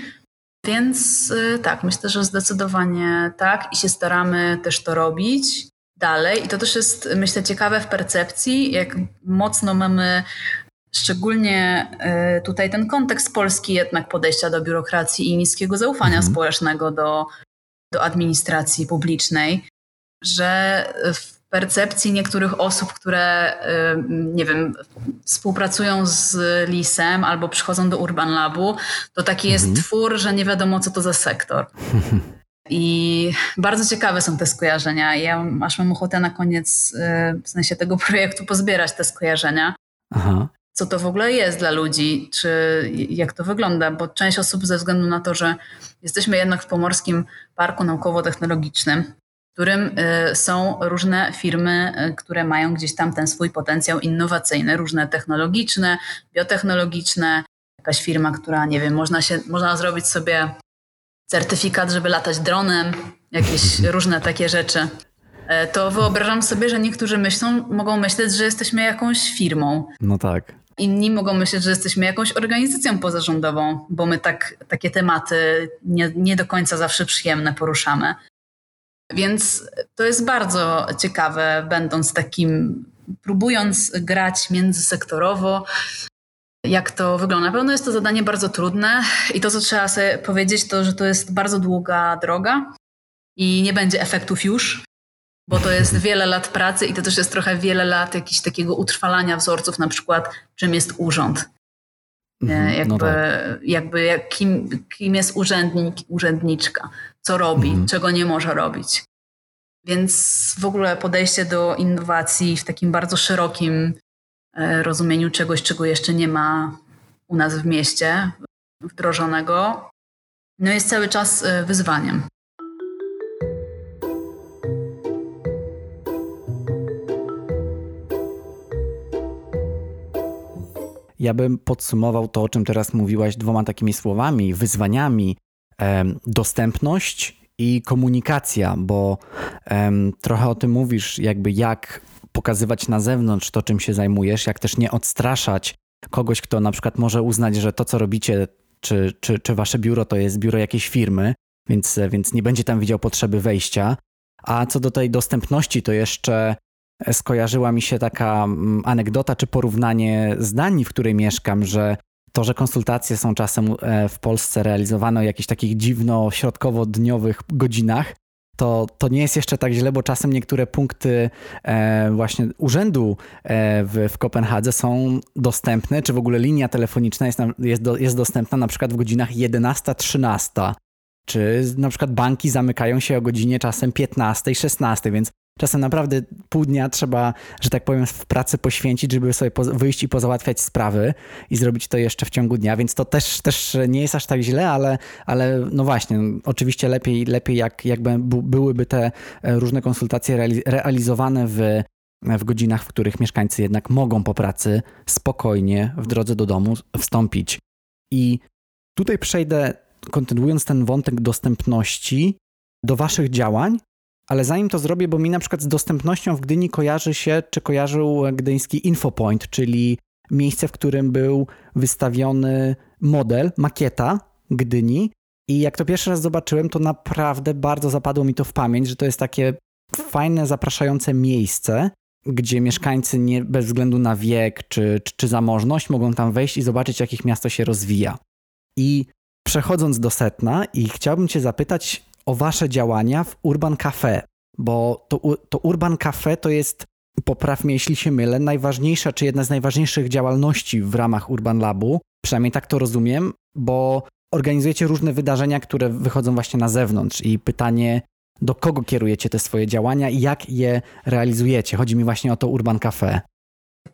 Więc tak, myślę, że zdecydowanie tak i się staramy też to robić dalej. I to też jest, myślę, ciekawe w percepcji, jak mocno mamy szczególnie y, tutaj ten kontekst polski jednak podejścia do biurokracji i niskiego zaufania mhm. społecznego do, do administracji publicznej, że w percepcji niektórych osób, które, y, nie wiem, współpracują z Lisem albo przychodzą do Urban Labu, to taki jest mhm. twór, że nie wiadomo, co to za sektor. I bardzo ciekawe są te skojarzenia. Ja aż mam ochotę na koniec, y, w sensie tego projektu, pozbierać te skojarzenia. Aha. Co to w ogóle jest dla ludzi, czy jak to wygląda, bo część osób ze względu na to, że jesteśmy jednak w Pomorskim Parku Naukowo-Technologicznym, w którym y, są różne firmy, y, które mają gdzieś tam ten swój potencjał innowacyjny, różne technologiczne, biotechnologiczne. Jakaś firma, która, nie wiem, można, się, można zrobić sobie certyfikat, żeby latać dronem, jakieś różne takie rzeczy. E, to wyobrażam sobie, że niektórzy myślą, mogą myśleć, że jesteśmy jakąś firmą. No tak. Inni mogą myśleć, że jesteśmy jakąś organizacją pozarządową, bo my tak, takie tematy nie, nie do końca zawsze przyjemne poruszamy. Więc to jest bardzo ciekawe, będąc takim, próbując grać międzysektorowo, jak to wygląda. Na pewno jest to zadanie bardzo trudne i to, co trzeba sobie powiedzieć, to, że to jest bardzo długa droga i nie będzie efektów już, bo to jest wiele lat pracy i to też jest trochę wiele lat jakiegoś takiego utrwalania wzorców, na przykład czym jest urząd. Mhm, no jakby, no tak. jakby jak, kim, kim jest urzędnik, urzędniczka, co robi, mhm. czego nie może robić. Więc w ogóle podejście do innowacji w takim bardzo szerokim rozumieniu czegoś, czego jeszcze nie ma u nas w mieście wdrożonego, no jest cały czas e, wyzwaniem. Ja bym podsumował to, o czym teraz mówiłaś, dwoma takimi słowami, wyzwaniami. Dostępność i komunikacja, bo trochę o tym mówisz, jakby jak pokazywać na zewnątrz to, czym się zajmujesz, jak też nie odstraszać kogoś, kto na przykład może uznać, że to, co robicie, czy, czy, czy wasze biuro to jest biuro jakiejś firmy, więc, więc nie będzie tam widział potrzeby wejścia. A co do tej dostępności, to jeszcze skojarzyła mi się taka mm, anegdota czy porównanie z Danii, w której mieszkam, że to, że konsultacje są czasem e, w Polsce realizowane o jakichś takich dziwno-środkowo-dniowych godzinach, to, to nie jest jeszcze tak źle, bo czasem niektóre punkty e, właśnie urzędu e, w, w Kopenhadze są dostępne, czy w ogóle linia telefoniczna jest, jest, do, jest dostępna na przykład w godzinach 11-13. Czy na przykład banki zamykają się o godzinie czasem 15, 16, więc Czasem naprawdę pół dnia trzeba, że tak powiem, w pracy poświęcić, żeby sobie wyjść i pozałatwiać sprawy i zrobić to jeszcze w ciągu dnia, więc to też, też nie jest aż tak źle, ale, ale no właśnie, oczywiście lepiej, lepiej jak, jakby byłyby te e, różne konsultacje realizowane w, w godzinach, w których mieszkańcy jednak mogą po pracy spokojnie w drodze do domu wstąpić. I tutaj przejdę, kontynuując ten wątek dostępności, do Waszych działań, ale zanim to zrobię, bo mi na przykład z dostępnością w Gdyni kojarzy się, czy kojarzył gdyński Infopoint, czyli miejsce, w którym był wystawiony model, makieta Gdyni. I jak to pierwszy raz zobaczyłem, to naprawdę bardzo zapadło mi to w pamięć, że to jest takie fajne, zapraszające miejsce, gdzie mieszkańcy nie, bez względu na wiek czy, czy, czy zamożność mogą tam wejść i zobaczyć, jak ich miasto się rozwija. I przechodząc do setna, i chciałbym Cię zapytać, o Wasze działania w Urban Cafe, bo to, to Urban Cafe to jest, popraw mnie jeśli się mylę, najważniejsza czy jedna z najważniejszych działalności w ramach Urban Labu. Przynajmniej tak to rozumiem, bo organizujecie różne wydarzenia, które wychodzą właśnie na zewnątrz i pytanie, do kogo kierujecie te swoje działania i jak je realizujecie. Chodzi mi właśnie o to Urban Cafe.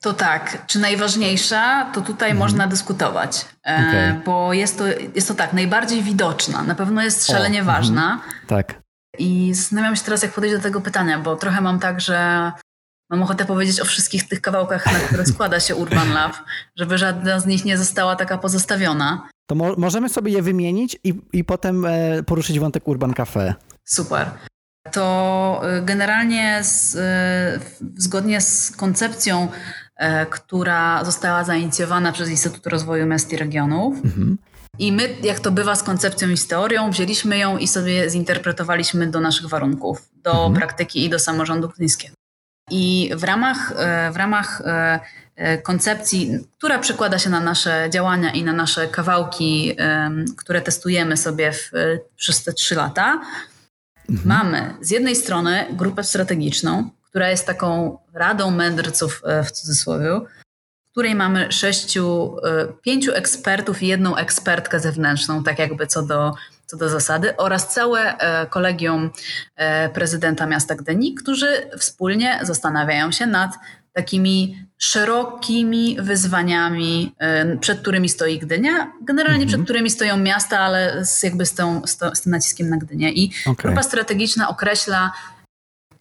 To tak, czy najważniejsza, to tutaj mhm. można dyskutować, e, okay. bo jest to, jest to tak, najbardziej widoczna, na pewno jest szalenie o, mhm. ważna. Tak. I zastanawiam się teraz, jak podejść do tego pytania, bo trochę mam tak, że mam ochotę powiedzieć o wszystkich tych kawałkach, na które składa się Urban Lab, żeby żadna z nich nie została taka pozostawiona. To mo możemy sobie je wymienić i, i potem e, poruszyć wątek Urban Cafe. Super. To y, generalnie z, y, zgodnie z koncepcją, e, która została zainicjowana przez Instytut Rozwoju Miast i Regionów, mhm. I my, jak to bywa z koncepcją i z teorią, wzięliśmy ją i sobie zinterpretowaliśmy do naszych warunków, do mhm. praktyki i do samorządu gdyńskiego. I w ramach, w ramach koncepcji, która przekłada się na nasze działania i na nasze kawałki, które testujemy sobie w, przez te trzy lata, mhm. mamy z jednej strony grupę strategiczną, która jest taką radą mędrców w cudzysłowie, w której mamy sześciu, pięciu ekspertów i jedną ekspertkę zewnętrzną, tak jakby co do co do zasady, oraz całe e, kolegium e, prezydenta miasta Gdyni, którzy wspólnie zastanawiają się nad takimi szerokimi wyzwaniami, e, przed którymi stoi Gdynia, generalnie mhm. przed którymi stoją miasta, ale z, jakby z, tą, z, to, z tym naciskiem na Gdynię. I okay. grupa strategiczna określa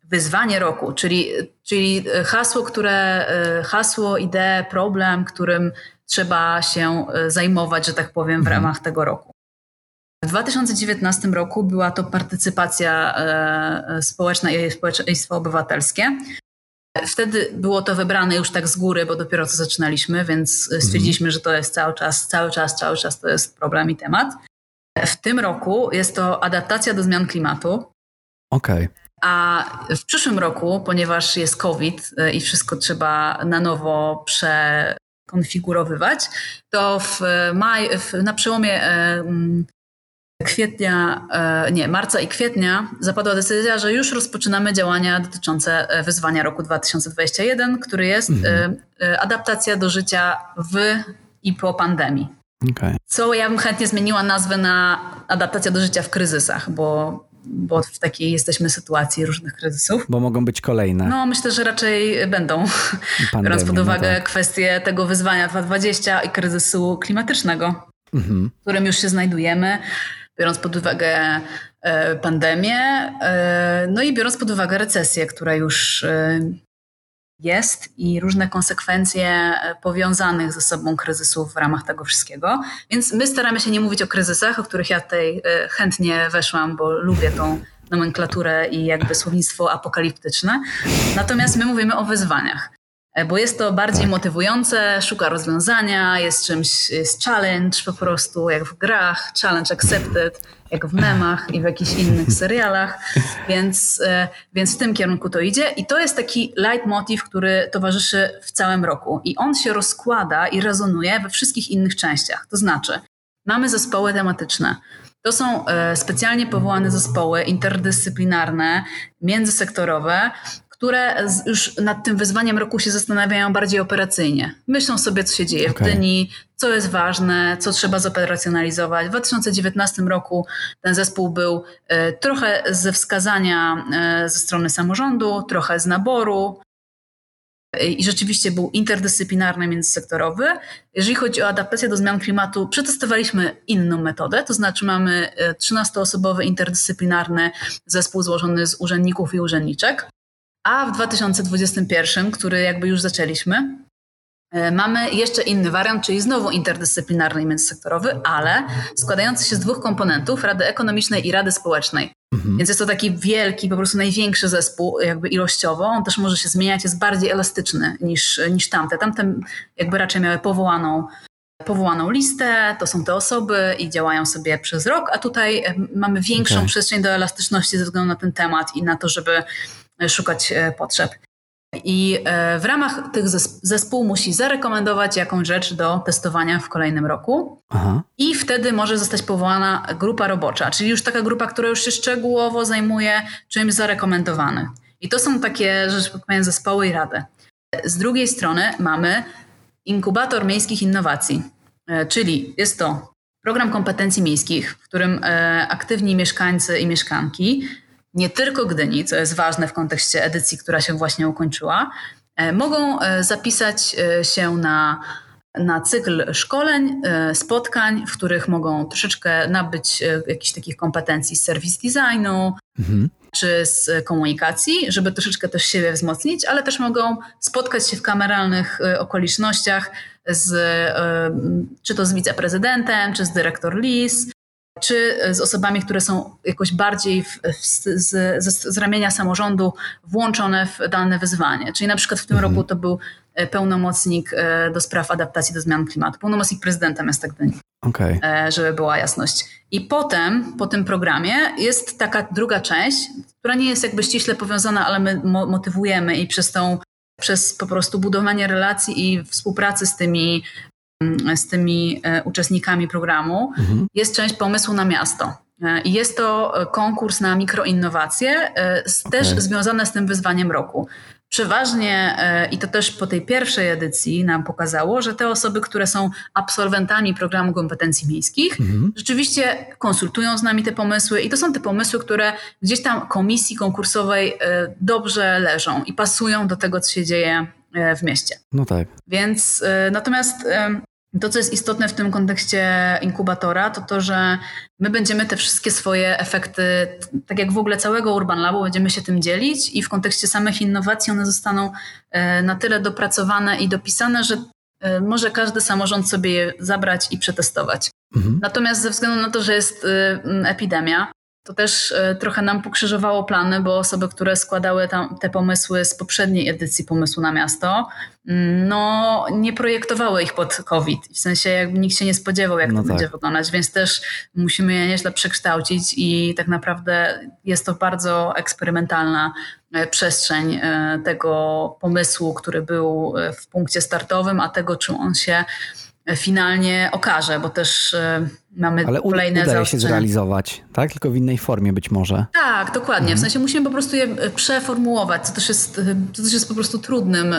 wyzwanie roku, czyli, czyli hasło, które, hasło, ideę, problem, którym trzeba się zajmować, że tak powiem, w mhm. ramach tego roku. W 2019 roku była to partycypacja e, e, społeczna i społeczeństwo obywatelskie. Wtedy było to wybrane już tak z góry, bo dopiero co zaczynaliśmy, więc mhm. stwierdziliśmy, że to jest cały czas, cały czas, cały czas to jest problem i temat. W tym roku jest to adaptacja do zmian klimatu. Okej. Okay. A w przyszłym roku, ponieważ jest COVID e, i wszystko trzeba na nowo przekonfigurowywać, to w maj, w, na przełomie kwietnia, e, nie, marca i kwietnia zapadła decyzja, że już rozpoczynamy działania dotyczące e, wyzwania roku 2021, który jest mhm. E, adaptacja do życia w i po pandemii. Okay. Co ja bym chętnie zmieniła nazwę na adaptacja do życia w kryzysach, bo, bo w takiej jesteśmy sytuacji różnych kryzysów. Bo mogą być kolejne. No, myślę, że raczej będą. Pandemii, biorąc pod no uwagę no tak. kwestię tego wyzwania 2020 i kryzysu klimatycznego, mhm. w którym już się znajdujemy biorąc pod uwagę e, pandemię, e, no i biorąc pod uwagę recesję, która już e, jest i różne konsekwencje powiązanych ze sobą kryzysów w ramach tego wszystkiego. Więc my staramy się nie mówić o kryzysach, o których ja tutaj chętnie weszłam, bo lubię tą nomenklaturę i jakby słownictwo apokaliptyczne. Natomiast my mówimy o wyzwaniach. E, bo jest to bardziej tak. motywujące, szuka rozwiązania, jest czymś, jest challenge po prostu, jak w grach, challenge accepted, jak w memach i w jakichś innych serialach, więc, e, więc w tym kierunku to idzie i to jest taki leitmotiv, który towarzyszy w całym roku. I on się rozkłada i rezonuje we wszystkich innych częściach, to znaczy mamy zespoły tematyczne, to są e, specjalnie powołane zespoły interdyscyplinarne, międzysektorowe, które już nad tym wyzwaniem roku się zastanawiają bardziej operacyjnie. Myślą sobie, co się dzieje okay. w Gdyni, co jest ważne, co trzeba zoperacjonalizować. W 2019 roku ten zespół był e, trochę ze wskazania e, ze strony samorządu, trochę z naboru. I rzeczywiście był interdyscyplinarny, międzysektorowy. Jeżeli chodzi o adaptację do zmian klimatu, przetestowaliśmy inną metodę, to znaczy mamy 13-osobowy e, interdyscyplinarny zespół złożony z urzędników i urzędniczek. A w 2021, który jakby już zaczęliśmy, e, Mamy jeszcze inny wariant, czyli znowu interdyscyplinarny i międzysektorowy, ale składający się z dwóch komponentów, Rady Ekonomicznej i Rady Społecznej. Mhm. Więc jest to taki wielki, po prostu największy zespół jakby ilościowo. On też może się zmieniać, jest bardziej elastyczny niż, niż tamte. Tamte jakby raczej miały powołaną, powołaną listę, to są te osoby i działają sobie przez rok, a tutaj e, mamy większą okay. przestrzeń do elastyczności ze względu na ten temat i na to, żeby szukać e, potrzeb. I e, w ramach tych zespół musi zarekomendować jakąś rzecz do testowania w kolejnym roku. Aha. I wtedy może zostać powołana grupa robocza, czyli już taka grupa, która już się szczegółowo zajmuje czymś zarekomendowanym. I to są takie, że tak powiem, zespoły i rady. Z drugiej strony mamy inkubator miejskich innowacji, e, czyli jest to program kompetencji miejskich, w którym aktywni mieszkańcy i mieszkanki, nie tylko Gdyni, co jest ważne w kontekście edycji, która się właśnie ukończyła, mogą zapisać się na na cykl szkoleń, e, spotkań, w których mogą troszeczkę nabyć e, jakichś takich kompetencji z serwis designu, mhm. czy z komunikacji, żeby troszeczkę też siebie wzmocnić, ale też mogą spotkać się w kameralnych e, okolicznościach z, czy to z wiceprezydentem, czy z dyrektor LIS, czy z osobami, które są jakoś bardziej w, w, z, z, z, ramienia samorządu włączone w dane wyzwanie. Czyli na przykład w tym mhm. roku to był e, pełnomocnik e, do spraw adaptacji do zmian klimatu, pełnomocnik prezydenta miasta Gdyni. Okay. E, żeby była jasność. I potem, po tym programie, jest taka druga część, która nie jest jakby ściśle powiązana, ale my motywujemy i przez tą przez po prostu budowanie relacji i współpracy z tymi z tymi e, uczestnikami programu, mhm. jest część pomysłu na miasto. E, I jest to konkurs na mikroinnowacje, okay. też związane z tym wyzwaniem roku. Przeważnie, i to też po tej pierwszej edycji nam pokazało, że te osoby, które są absolwentami programu kompetencji miejskich, mhm. rzeczywiście konsultują z nami te pomysły i to są te pomysły, które gdzieś tam komisji konkursowej dobrze leżą i pasują do tego, co się dzieje E, w mieście. No tak. Więc e, natomiast e, to, co jest istotne w tym kontekście inkubatora, to to, że my będziemy te wszystkie swoje efekty, tak jak w ogóle całego Urban Labu, będziemy się tym dzielić i w kontekście samych innowacji one zostaną na tyle dopracowane i dopisane, że może każdy samorząd sobie je zabrać i przetestować. Mhm. Natomiast ze względu na to, że jest epidemia, to też e, trochę nam pokrzyżowało plany, bo osoby, które składały tam te pomysły z poprzedniej edycji pomysłu na miasto, mm, no nie projektowały ich pod COVID. W sensie jakby nikt się nie spodziewał, jak no to tak. będzie wyglądać, więc też musimy je nieźle przekształcić i tak naprawdę jest to bardzo eksperymentalna e, przestrzeń e, tego pomysłu, który był w punkcie startowym, a tego, czym on się finalnie okaże, bo też mamy Ale kolejne udaje się zrealizować, tak? Tylko w innej formie być może. Tak, dokładnie. Mhm. W sensie musimy po prostu je e, przeformułować, co też jest, e, co też jest po prostu trudnym,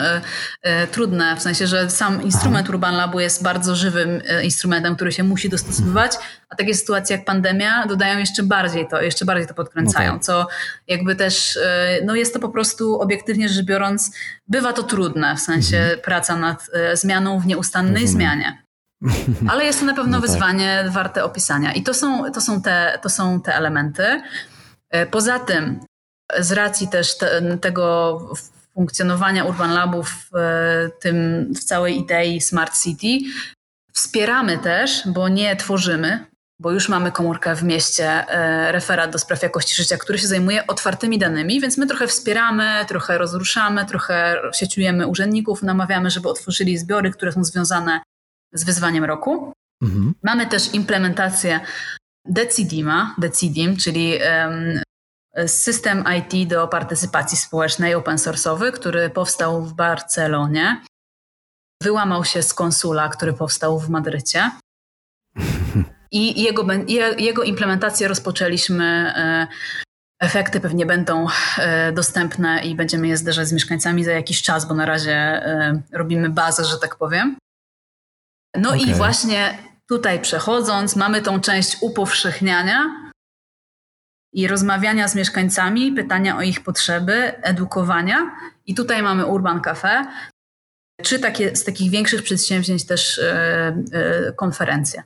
e, trudne, w sensie, że sam instrument Aha. Urban Labu jest bardzo żywym instrumentem, który się musi dostosowywać, a takie sytuacje jak pandemia dodają jeszcze bardziej to, jeszcze bardziej to podkręcają, co jakby też, no jest to po prostu obiektywnie rzecz biorąc, bywa to trudne, w sensie mhm. praca nad zmianą w nieustannej Rozumiem. zmianie. Ale jest to na pewno no tak. wyzwanie warte opisania. I to są, to są, te, to są te elementy. E, poza tym, z racji też te, tego funkcjonowania Urban Labu w, e, tym, w całej idei Smart City, wspieramy też, bo nie tworzymy, bo już mamy komórkę w mieście, e, referat do spraw jakości życia, który się zajmuje otwartymi danymi, więc my trochę wspieramy, trochę rozruszamy, trochę sieciujemy urzędników, namawiamy, żeby otworzyli zbiory, które są związane z wyzwaniem roku. Mhm. Mamy też implementację Decidima, Decidim, czyli um, system IT do partycypacji społecznej open source'owy, który powstał w Barcelonie. Wyłamał się z konsula, który powstał w Madrycie. I jego, jego implementację rozpoczęliśmy. E, efekty pewnie będą e, dostępne i będziemy je zderzać z mieszkańcami za jakiś czas, bo na razie e, robimy bazę, że tak powiem. No okay. i właśnie tutaj przechodząc, mamy tą część upowszechniania i rozmawiania z mieszkańcami, pytania o ich potrzeby, edukowania. I tutaj mamy Urban Cafe, czy takie, z takich większych przedsięwzięć też e, e, konferencje.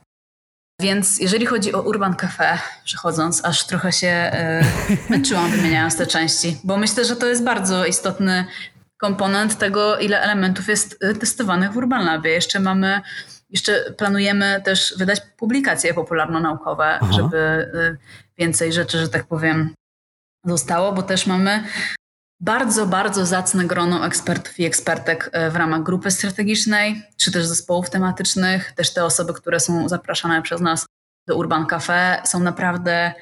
Więc jeżeli chodzi o Urban Cafe, przechodząc, aż trochę się e, męczyłam wymieniając te części, bo myślę, że to jest bardzo istotny komponent tego, ile elementów jest testowanych w Urban Labie. Jeszcze mamy jeszcze planujemy też wydać publikacje popularno-naukowe, Aha. żeby y, więcej rzeczy, że tak powiem, zostało, bo też mamy bardzo, bardzo zacne grono ekspertów i ekspertek y, w ramach grupy strategicznej, czy też zespołów tematycznych. Też te osoby, które są zapraszane przez nas do Urban Cafe, są naprawdę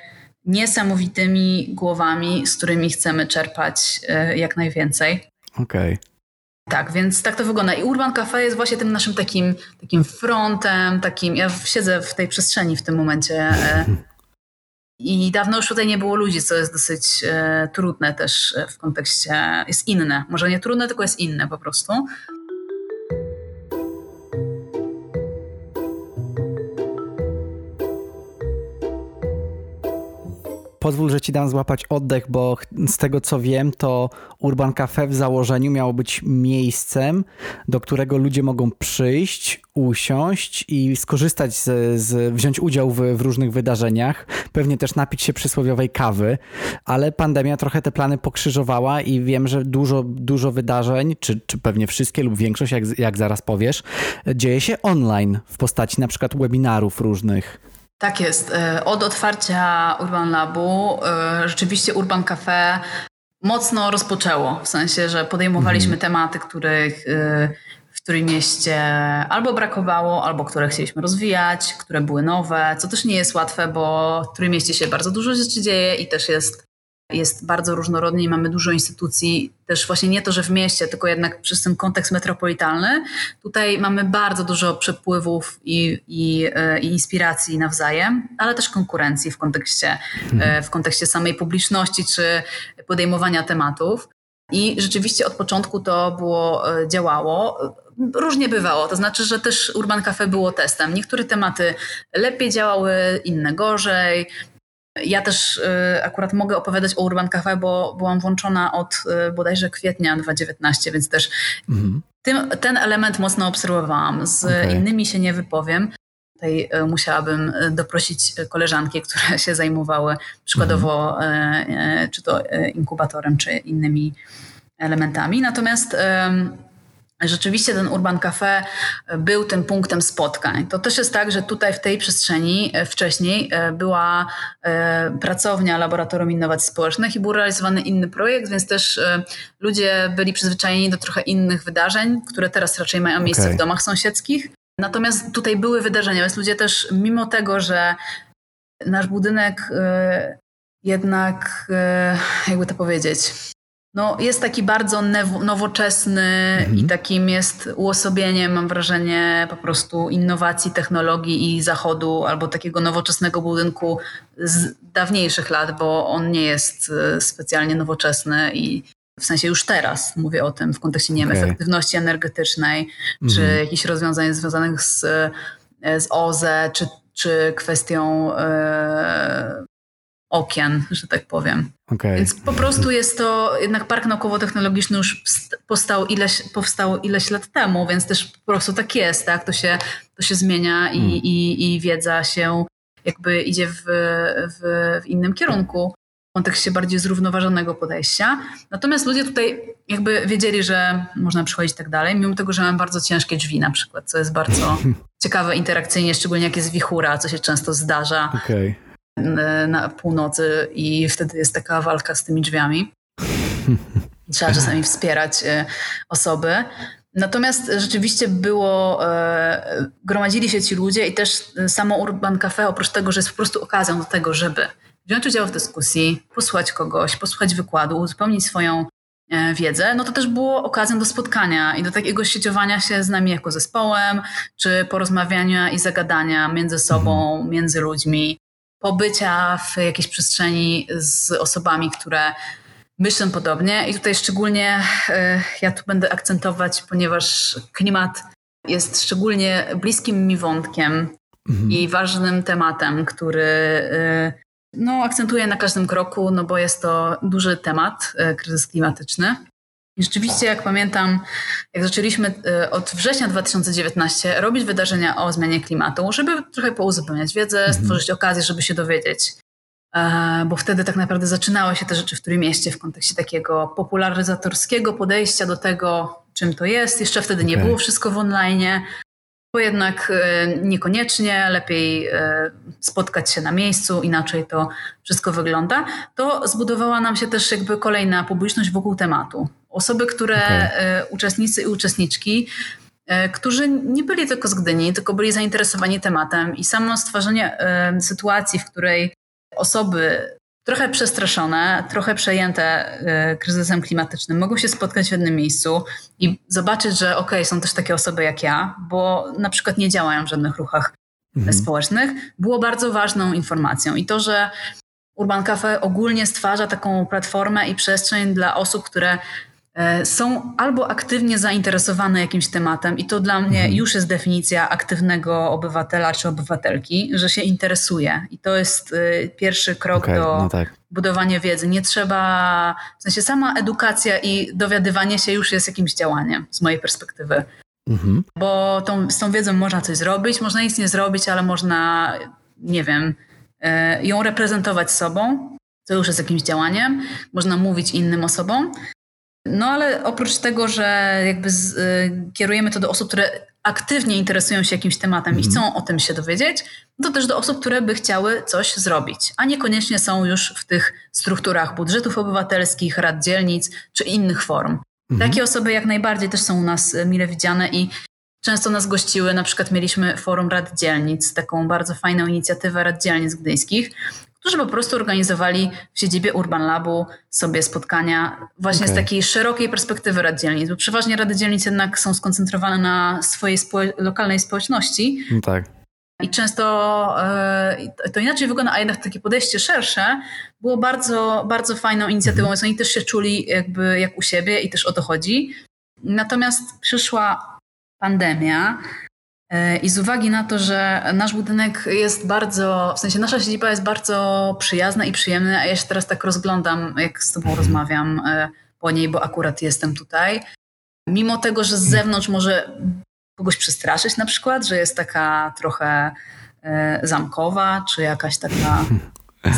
niesamowitymi głowami, z którymi chcemy czerpać y, jak najwięcej. Okej. Okay. Tak, więc tak to wygląda. I Urban Cafe jest właśnie tym naszym takim, takim frontem, takim. Ja siedzę w tej przestrzeni w tym momencie. E, I dawno już tutaj nie było ludzi, co jest dosyć e, trudne też e, w kontekście. Jest inne. Może nie trudne, tylko jest inne po prostu. Pozwól, że ci dam złapać oddech, bo z tego co wiem, to Urban Cafe w założeniu miało być miejscem, do którego ludzie mogą przyjść, usiąść i skorzystać z, z wziąć udział w, w, różnych wydarzeniach, pewnie też napić się przysłowiowej kawy, ale pandemia trochę te plany pokrzyżowała i wiem, że dużo, dużo wydarzeń, czy, czy pewnie wszystkie lub większość, jak, jak zaraz powiesz, dzieje się online w postaci na przykład webinarów różnych. Tak jest. E, od otwarcia Urban Labu e, rzeczywiście Urban Cafe mocno rozpoczęło. W sensie, że podejmowaliśmy mhm. tematy, których e, w którym mieście albo brakowało, albo które chcieliśmy rozwijać, które były nowe, co też nie jest łatwe, bo w którym mieście się bardzo dużo rzeczy dzieje i też jest jest bardzo różnorodny i mamy dużo instytucji, też właśnie nie to, że w mieście, tylko jednak przez ten kontekst metropolitalny. Tutaj mamy bardzo dużo przepływów i, i, e, i inspiracji nawzajem, ale też konkurencji w kontekście, e, w kontekście samej publiczności czy podejmowania tematów. I rzeczywiście od początku to było, e, działało. Różnie bywało, to znaczy, że też Urban Cafe było testem. Niektóre tematy lepiej działały, inne gorzej. Ja też y, akurat mogę opowiadać o Urban Cafe, bo byłam włączona od y, bodajże kwietnia 2019, więc też mhm. tym, ten element mocno obserwowałam. Z okay. innymi się nie wypowiem. Tutaj y, musiałabym doprosić koleżanki, które się zajmowały przykładowo mhm. czy to inkubatorem, czy innymi elementami. Natomiast Rzeczywiście ten Urban Cafe był tym punktem spotkań. To też jest tak, że tutaj w tej przestrzeni e, wcześniej e, była e, pracownia Laboratorium Innowacji Społecznych i był realizowany inny projekt, więc też ludzie byli przyzwyczajeni do trochę innych wydarzeń, które teraz raczej mają miejsce okay. w domach sąsiedzkich. Natomiast tutaj były wydarzenia, więc ludzie też, mimo tego, że nasz budynek jednak, jakby to powiedzieć, no, jest taki bardzo nowoczesny mhm. i takim jest uosobieniem, mam wrażenie, po prostu innowacji, technologii i zachodu, albo takiego nowoczesnego budynku z dawniejszych lat, bo on nie jest e, specjalnie nowoczesny i w sensie już teraz mówię o tym w kontekście nie wiem, okay. efektywności energetycznej, czy mhm. jakichś rozwiązań związanych z, e, z OZE, czy, czy kwestią e, okien, że tak powiem. Okay. Więc po prostu jest to, jednak Park Naukowo-Technologiczny już powstał ileś, powstał ileś lat temu, więc też po prostu tak jest, tak? To się, to się zmienia i, mm. i, i wiedza się jakby idzie w, w, w innym kierunku w kontekście bardziej zrównoważonego podejścia. Natomiast ludzie tutaj jakby wiedzieli, że można przychodzić tak dalej, mimo tego, że mam bardzo ciężkie drzwi na przykład, co jest bardzo ciekawe interakcyjnie, szczególnie jak jest wichura, co się często zdarza. Okay na północy i wtedy jest taka walka z tymi drzwiami. Trzeba czasami wspierać e, osoby. Natomiast rzeczywiście było, e, gromadzili się ci ludzie i też samo Urban Cafe, oprócz tego, że jest po prostu okazją do tego, żeby wziąć udział w dyskusji, posłuchać kogoś, posłuchać wykładu, uzupełnić swoją e, wiedzę, no to też było okazją do spotkania i do takiego sieciowania się z nami jako zespołem, czy porozmawiania i zagadania między sobą, mhm. między ludźmi pobycia w jakiejś przestrzeni z osobami, które myślą podobnie. I tutaj szczególnie e, ja tu będę akcentować, ponieważ klimat jest szczególnie bliskim mi wątkiem mhm. i ważnym tematem, który e, no, akcentuję na każdym kroku, no bo jest to duży temat, e, kryzys klimatyczny. I rzeczywiście, jak pamiętam, jak zaczęliśmy e, od września 2019 robić wydarzenia o zmianie klimatu, żeby trochę pouzupełniać wiedzę, mhm. stworzyć okazję, żeby się dowiedzieć. E, bo wtedy tak naprawdę zaczynały się te rzeczy w którym mieście w kontekście takiego popularyzatorskiego podejścia do tego, czym to jest. Jeszcze wtedy nie okay. było wszystko w online, bo jednak e, niekoniecznie, lepiej spotkać się na miejscu, inaczej to wszystko wygląda. To zbudowała nam się też jakby kolejna publiczność wokół tematu. Osoby, które, okay. uczestnicy i uczestniczki, e, którzy nie byli tylko z Gdyni, tylko byli zainteresowani tematem i samo stworzenie e, sytuacji, w której osoby trochę przestraszone, trochę przejęte e, kryzysem klimatycznym mogą się spotkać w jednym miejscu i zobaczyć, że okej, okay, są też takie osoby jak ja, bo na przykład nie działają w żadnych ruchach mhm. społecznych, było bardzo ważną informacją. I to, że Urban Cafe ogólnie stwarza taką platformę i przestrzeń dla osób, które e, są albo aktywnie zainteresowane jakimś tematem, i to dla mnie mhm. już jest definicja aktywnego obywatela czy obywatelki, że się interesuje. I to jest e, pierwszy krok okay, do no tak. budowania wiedzy. Nie trzeba, w sensie sama edukacja i dowiadywanie się już jest jakimś działaniem z mojej perspektywy. Mhm. Bo tą, z tą wiedzą można coś zrobić, można nic nie zrobić, ale można, nie wiem, e, ją reprezentować sobą, co już jest jakimś działaniem. Można mówić innym osobom. No ale oprócz tego, że jakby z, y, kierujemy to do osób, które aktywnie interesują się jakimś tematem i mhm. chcą o tym się dowiedzieć, to też do osób, które by chciały coś zrobić, a niekoniecznie są już w tych strukturach budżetów obywatelskich, rad dzielnic czy innych form. Mhm. Takie osoby jak najbardziej też są u nas y, mile widziane i często nas gościły. Na przykład mieliśmy Forum Rad Dzielnic, taką bardzo fajną inicjatywę Rad Dzielnic Gdyńskich, którzy po prostu organizowali w siedzibie Urban Labu sobie spotkania właśnie okay. z takiej szerokiej perspektywy rad dzielnic, bo przeważnie rady dzielnic jednak są skoncentrowane na swojej lokalnej społeczności. No tak. I często e, to inaczej wygląda, a jednak takie podejście szersze było bardzo, bardzo fajną inicjatywą, mhm. więc oni też się czuli jakby jak u siebie i też o to chodzi. Natomiast przyszła pandemia i z uwagi na to, że nasz budynek jest bardzo, w sensie nasza siedziba jest bardzo przyjazna i przyjemna, a ja się teraz tak rozglądam, jak z tobą rozmawiam e, po niej, bo akurat jestem tutaj. Mimo tego, że z zewnątrz może kogoś przestraszyć na przykład, że jest taka trochę e, zamkowa, czy jakaś taka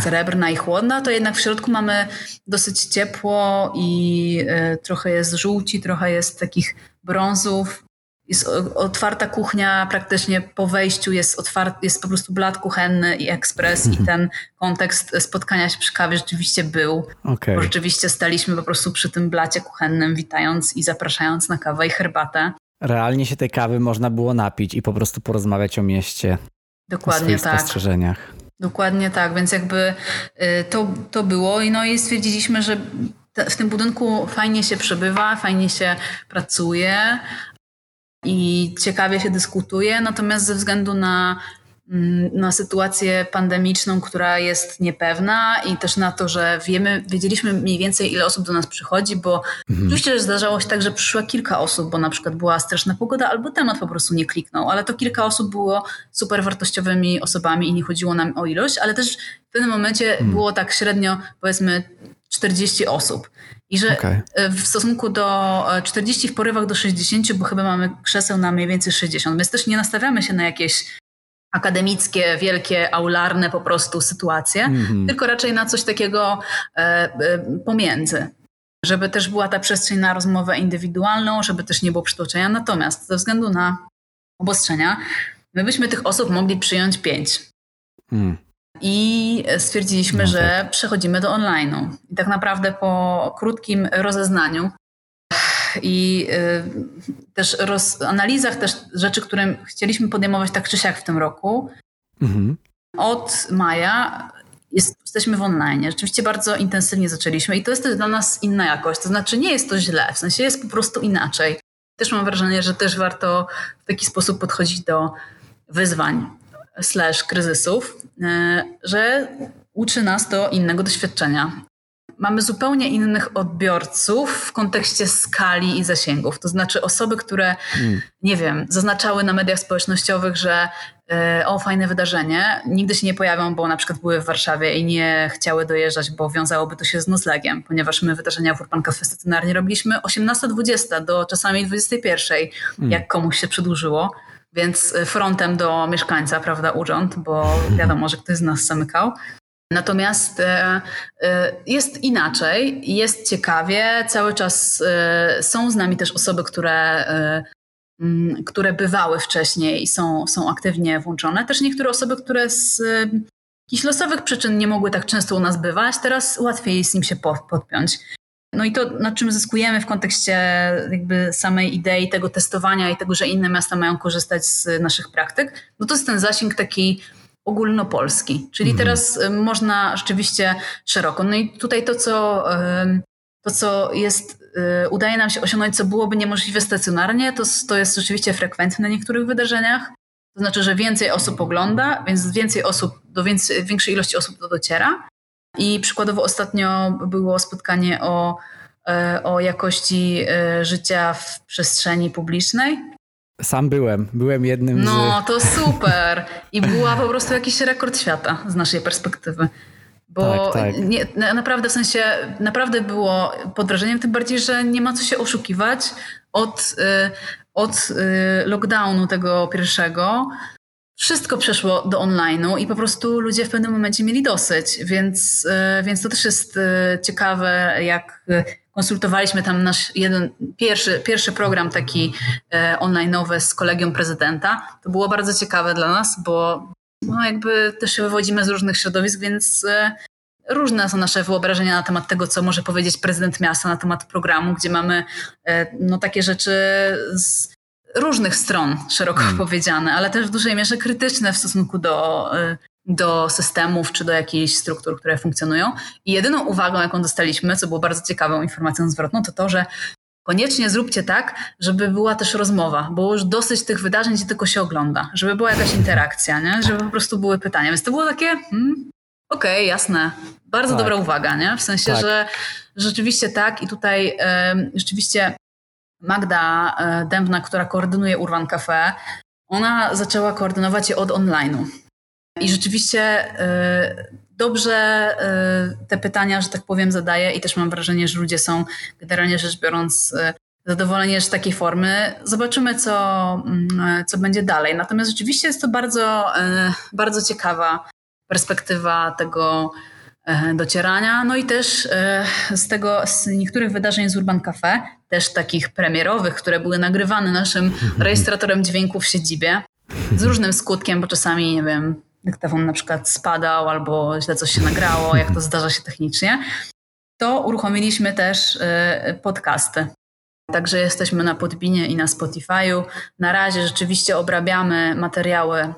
srebrna i chłodna, to jednak w środku mamy dosyć ciepło i e, trochę jest żółci, trochę jest takich brązów. Jest otwarta kuchnia, praktycznie po wejściu jest, otwarty, jest po prostu blat kuchenny i ekspres i ten kontekst spotkania się przy kawie rzeczywiście był. Okay. Bo rzeczywiście staliśmy po prostu przy tym blacie kuchennym, witając i zapraszając na kawę i herbatę realnie się tej kawy można było napić i po prostu porozmawiać o mieście. Dokładnie o tak. spostrzeżeniach. Dokładnie tak, więc jakby y, to, to było i no i stwierdziliśmy, że w tym budynku fajnie się przebywa, fajnie się pracuje i ciekawie się dyskutuje, natomiast ze względu na Mm, na sytuację pandemiczną, która jest niepewna i też na to, że wiemy, wiedzieliśmy mniej więcej ile osób do nas przychodzi, bo mhm. oczywiście zdarzało się tak, że przyszło kilka osób, bo na przykład była straszna pogoda albo temat po prostu nie kliknął, ale to kilka osób było super wartościowymi osobami i nie chodziło nam o ilość, ale też w pewnym momencie mhm. było tak średnio powiedzmy 40 osób. I że okay. w stosunku do 40 w porywach do 60, bo chyba mamy krzeseł na mniej więcej 60, więc też nie nastawiamy się na jakieś akademickie, wielkie, aularne po prostu sytuacje, mm-hmm. tylko raczej na coś takiego e, e, pomiędzy. Żeby też była ta przestrzeń na rozmowę indywidualną, żeby też nie było przytłoczenia. Natomiast ze względu na obostrzenia, my byśmy tych osób mogli przyjąć pięć. Mm. I stwierdziliśmy, no tak. że przechodzimy do online'u. I tak naprawdę po krótkim rozeznaniu i y, też roz, analizach też rzeczy, które chcieliśmy podejmować tak czy siak w tym roku. Mhm. Od maja jest, jesteśmy w online. Rzeczywiście bardzo intensywnie zaczęliśmy i to jest też dla nas inna jakość. To znaczy nie jest to źle, w sensie jest po prostu inaczej. Też mam wrażenie, że też warto w taki sposób podchodzić do wyzwań slash kryzysów, y, że uczy nas to innego doświadczenia mamy zupełnie innych odbiorców w kontekście skali i zasięgów. To znaczy osoby, które, hmm. nie wiem, zaznaczały na mediach społecznościowych, że e, o, fajne wydarzenie, nigdy się nie pojawią, bo na przykład były w Warszawie i nie chciały dojeżdżać, bo wiązałoby to się z noclegiem, ponieważ my wydarzenia w Urban Cafe stacjonarnie robiliśmy 18-20 do czasami 21, hmm. jak komuś się przedłużyło. Więc frontem do mieszkańca, prawda, urząd, bo wiadomo, że ktoś z nas zamykał. Natomiast e, e, jest inaczej, jest ciekawie, cały czas są z nami też osoby, które, które bywały wcześniej i są, są aktywnie włączone. Też niektóre osoby, które z jakichś losowych przyczyn nie mogły tak często u nas bywać, teraz łatwiej z nim się podpiąć. No i to, na czym zyskujemy w kontekście jakby samej idei tego testowania i tego, że inne miasta mają korzystać z naszych praktyk, no to jest ten zasięg taki ogólnopolski. Czyli mhm. teraz y, można rzeczywiście szeroko. No i tutaj to, co, to, co jest, y, udaje nam się osiągnąć, co byłoby niemożliwe stacjonarnie, to, to jest rzeczywiście frekwencje na niektórych wydarzeniach. To znaczy, że więcej osób ogląda, więc więcej osób, do więcej, większej ilości osób to dociera. I przykładowo ostatnio było spotkanie o o jakości życia w przestrzeni publicznej. Sam byłem, byłem jednym no, z... No, to super. I była po prostu jakiś rekord świata z naszej perspektywy. Bo tak, tak. Nie, naprawdę w sensie, naprawdę było pod wrażeniem, tym bardziej, że nie ma co się oszukiwać od, y, od lockdownu tego pierwszego. Wszystko przeszło do online'u i po prostu ludzie w pewnym momencie mieli dosyć, więc, y, więc to też jest ciekawe, jak konsultowaliśmy tam nasz jeden, pierwszy, pierwszy program taki online'owy z kolegium prezydenta. To było bardzo ciekawe dla nas, bo no jakby też się wywodzimy z różnych środowisk, więc e, różne są nasze wyobrażenia na temat tego, co może powiedzieć prezydent miasta na temat programu, gdzie mamy e, no, takie rzeczy z różnych stron szeroko hmm. powiedziane, ale też w dużej mierze krytyczne w stosunku do, e, do systemów czy do jakichś struktur, które funkcjonują. I jedyną uwagą, jaką dostaliśmy, co było bardzo ciekawą informacją zwrotną, to to, że Koniecznie zróbcie tak, żeby była też rozmowa, bo już dosyć tych wydarzeń, gdzie tylko się ogląda, żeby była jakaś interakcja, nie? żeby po prostu były pytania. Więc to było takie, hmm, okej, okay, jasne, bardzo tak. dobra uwaga, nie? w sensie, tak. że rzeczywiście tak i tutaj y, rzeczywiście Magda y, Dębna, która koordynuje Urban Cafe, ona zaczęła koordynować je od online'u. I rzeczywiście y, dobrze y, te pytania, że tak powiem, zadaję i też mam wrażenie, że ludzie są generalnie rzecz biorąc zadowoleni z takiej formy. Zobaczymy, co, mm, co będzie dalej. Natomiast rzeczywiście jest to bardzo, bardzo ciekawa perspektywa tego docierania. No i też z tego, z niektórych wydarzeń z Urban Cafe, też takich premierowych, które były nagrywane naszym rejestratorem dźwięku w siedzibie, z różnym skutkiem, bo czasami, nie wiem, dyktafon na przykład spadał albo źle coś się nagrało, jak to zdarza się technicznie, to uruchomiliśmy też y, podcasty. Także jesteśmy na Podbinie i na Spotify'u. Na razie rzeczywiście obrabiamy materiały,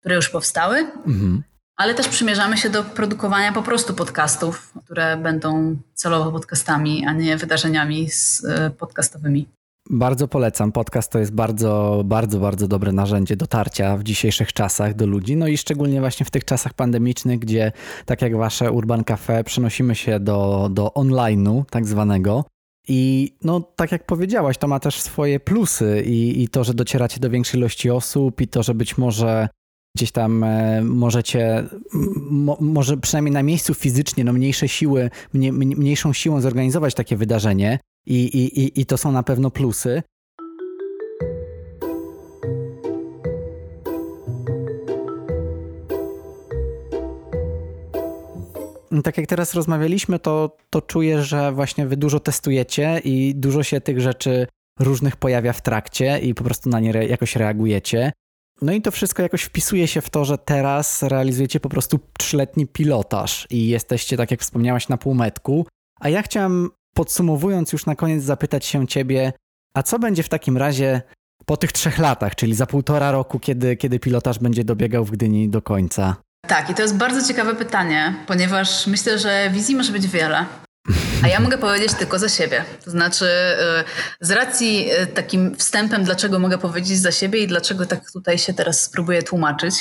które już powstały, mhm. Ale też przymierzamy się do produkowania po prostu podcastów, które będą celowo podcastami, a nie wydarzeniami y, podcastowymi. Bardzo polecam. Podcast to jest bardzo, bardzo, bardzo dobre narzędzie dotarcia w dzisiejszych czasach do ludzi. No i szczególnie właśnie w tych czasach pandemicznych, gdzie tak jak wasze Urban Cafe przenosimy się do, do online'u tak zwanego. I no, tak jak powiedziałaś, to ma też swoje plusy i, i to, że docieracie do większej ilości osób i to, że być może gdzieś tam e, możecie, mo, może przynajmniej na miejscu fizycznie, no mniejsze siły, mnie, mniejszą siłą zorganizować takie wydarzenie, i, i, i to są na pewno plusy. Tak jak teraz rozmawialiśmy, to, to czuję, że właśnie wy dużo testujecie i dużo się tych rzeczy różnych pojawia w trakcie i po prostu na nie re jakoś reagujecie. No i to wszystko jakoś wpisuje się w to, że teraz realizujecie po prostu trzyletni pilotaż i jesteście, tak jak wspomniałaś, na półmetku. A ja chciałem podsumowując już na koniec zapytać się ciebie, a co będzie w takim razie po tych trzech latach, czyli za półtora roku, kiedy, kiedy pilotaż będzie dobiegał w Gdyni do końca? Tak, i to jest bardzo ciekawe pytanie, ponieważ myślę, że wizji może być wiele. A ja mogę powiedzieć tylko za siebie. To znaczy, y, z racji y, takim wstępem, dlaczego mogę powiedzieć za siebie i dlaczego tak tutaj się teraz spróbuję tłumaczyć,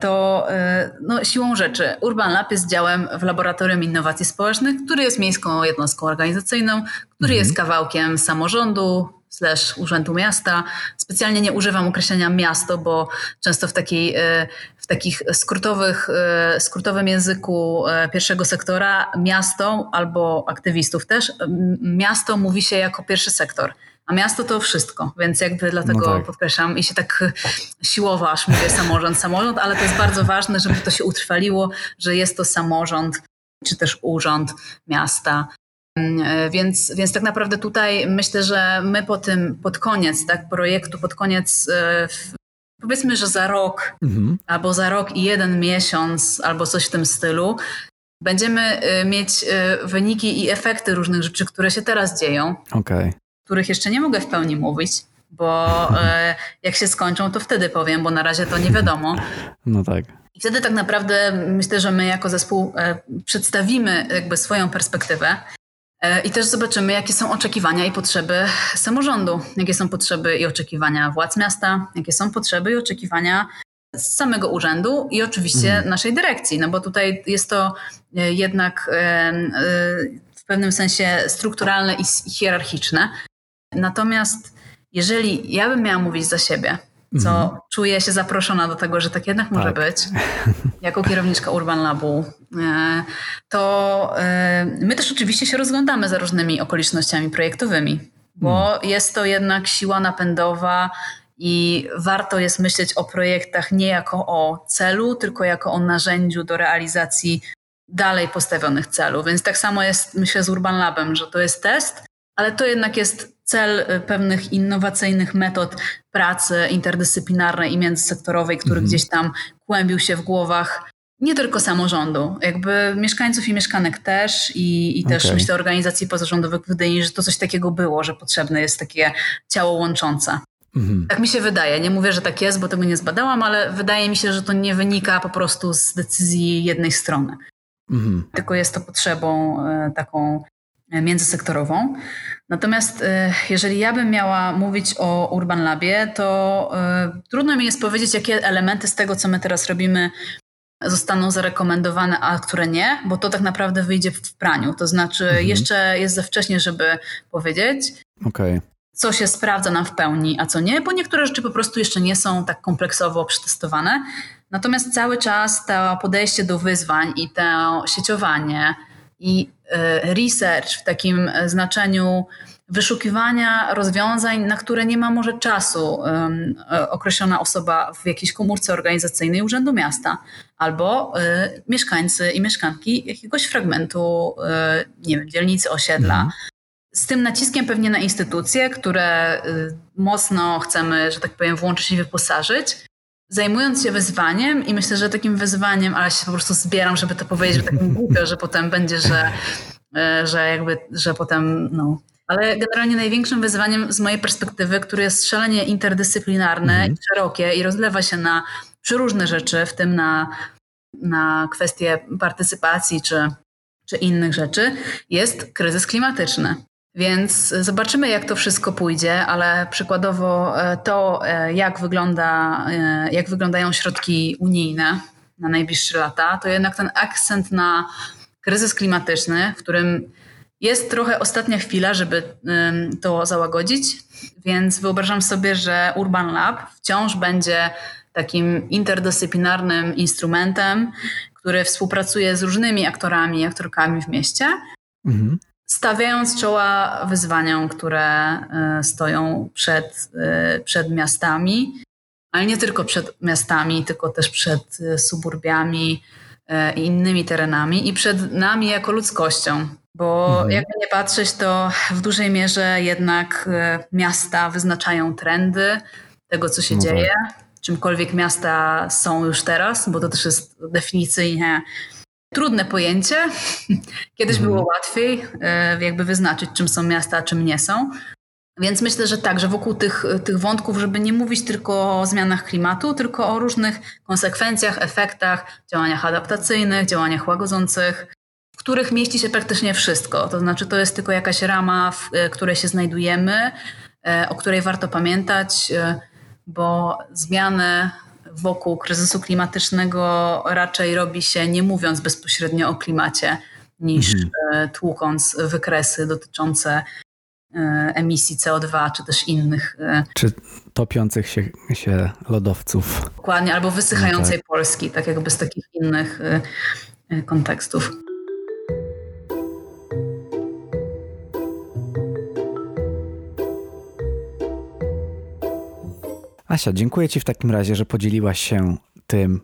to e, no, siłą rzeczy Urban Lab jest działem w Laboratorium Innowacji Społecznych, który jest miejską jednostką organizacyjną, który mhm. jest kawałkiem samorządu slash Urzędu Miasta. Specjalnie nie używam określenia miasto, bo często w, takiej, e, w takich skrótowych, e, skrótowym języku pierwszego sektora miasto albo aktywistów też, miasto mówi się jako pierwszy sektor. A miasto to wszystko, więc jakby dlatego no tak. podkreślam i się tak siłowo aż mówię samorząd, samorząd, ale to jest bardzo ważne, żeby to się utrwaliło, że jest to samorząd czy też urząd miasta. Mm, więc, więc tak naprawdę tutaj myślę, że my po tym, pod koniec tak, projektu, pod koniec e, powiedzmy, że za rok mhm. albo za rok i jeden miesiąc albo coś w tym stylu, będziemy e, mieć e, wyniki i efekty różnych rzeczy, które się teraz dzieją. Okay których jeszcze nie mogę w pełni mówić, bo e, jak się skończą, to wtedy powiem, bo na razie to nie wiadomo. No tak. I wtedy tak naprawdę myślę, że my jako zespół e, przedstawimy jakby swoją perspektywę e, i też zobaczymy, jakie są oczekiwania i potrzeby samorządu, jakie są potrzeby i oczekiwania władz miasta, jakie są potrzeby i oczekiwania z samego urzędu i oczywiście mhm. naszej dyrekcji, no bo tutaj jest to jednak pewnym sensie strukturalne i hierarchiczne. Natomiast jeżeli ja bym miała mówić za siebie, co mhm. czuję się zaproszona do tego, że tak jednak może tak. być, jako kierowniczka Urban Labu, e, to e, my też oczywiście się rozglądamy za różnymi okolicznościami projektowymi, bo hmm. jest to jednak siła napędowa i warto jest myśleć o projektach nie jako o celu, tylko jako o narzędziu do realizacji dalej postawionych celów. Więc tak samo jest, myślę, z Urban Labem, że to jest test, ale to jednak jest cel y, pewnych innowacyjnych metod pracy interdyscyplinarnej i międzysektorowej, który mhm. gdzieś tam kłębił się w głowach nie tylko samorządu, jakby mieszkańców i mieszkanek też i, i też okay. myślę organizacji pozarządowych wydaje że to coś takiego było, że potrzebne jest takie ciało łączące. Mhm. Tak mi się wydaje. Nie mówię, że tak jest, bo tego nie zbadałam, ale wydaje mi się, że to nie wynika po prostu z decyzji jednej strony. Mhm. Tylko jest to potrzebą e, taką e, międzysektorową. Natomiast e, jeżeli ja bym miała mówić o Urban Labie, to trudno mi jest powiedzieć, jakie elementy z tego, co my teraz robimy, zostaną zarekomendowane, a które nie, bo to tak naprawdę wyjdzie w praniu. To znaczy, mhm. jeszcze jest za wcześnie, żeby powiedzieć. Okay co się sprawdza nam w pełni, a co nie, bo niektóre rzeczy po prostu jeszcze nie są tak kompleksowo przetestowane. Natomiast cały czas to podejście do wyzwań i to sieciowanie i e, research w takim znaczeniu wyszukiwania rozwiązań, na które nie ma może czasu um, określona osoba w jakiejś komórce organizacyjnej Urzędu Miasta albo mieszkańcy i mieszkanki jakiegoś fragmentu, nie wiem, dzielnicy, osiedla. Mhm z tym naciskiem pewnie na instytucje, które mocno chcemy, że tak powiem, włączyć i wyposażyć, zajmując się wyzwaniem i myślę, że takim wyzwaniem, ale się po prostu zbieram, żeby to powiedzieć, że takim głupio, że potem będzie, że, y, że jakby, że potem, no. Ale generalnie największym wyzwaniem z mojej perspektywy, które jest szalenie interdyscyplinarne mhm. i szerokie i rozlewa się na przeróżne rzeczy, w tym na, na kwestie partycypacji czy, czy innych rzeczy, jest kryzys klimatyczny. Więc zobaczymy, jak to wszystko pójdzie, ale przykładowo e, to, e, jak, wygląda, e, jak wyglądają środki unijne na najbliższe lata, to jednak ten akcent na kryzys klimatyczny, w którym jest trochę ostatnia chwila, żeby to załagodzić, więc wyobrażam sobie, że Urban Lab wciąż będzie takim interdyscyplinarnym instrumentem, który współpracuje z różnymi aktorami i aktorkami w mieście. Mhm stawiając czoła wyzwaniom, które e, stoją przed, e, przed miastami, ale nie tylko przed miastami, tylko też przed e, suburbiami i innymi terenami i przed nami jako ludzkością. Bo mhm. jakby nie patrzeć, to w dużej mierze jednak miasta wyznaczają trendy tego, co się no dzieje. Tak. Czymkolwiek miasta są już teraz, bo to też jest definicyjnie Trudne pojęcie. Kiedyś mhm. było łatwiej e, jakby wyznaczyć, czym są miasta, a czym nie są. Więc myślę, że tak, że wokół tych, tych wątków, żeby nie mówić tylko o zmianach klimatu, tylko o różnych konsekwencjach, efektach, działaniach adaptacyjnych, działaniach łagodzących, w których mieści się praktycznie wszystko. To znaczy, to jest tylko jakaś rama, w e, której się znajdujemy, e, o której warto pamiętać, bo zmiany wokół kryzysu klimatycznego raczej robi się nie mówiąc bezpośrednio o klimacie, niż mhm. E, tłukąc wykresy dotyczące e, emisji CO2 czy też innych. E, czy topiących się, się lodowców. Dokładnie, albo wysychającej no tak. Polski, tak jakby z takich innych kontekstów. Asia, dziękuję Ci w takim razie, że podzieliłaś się tym,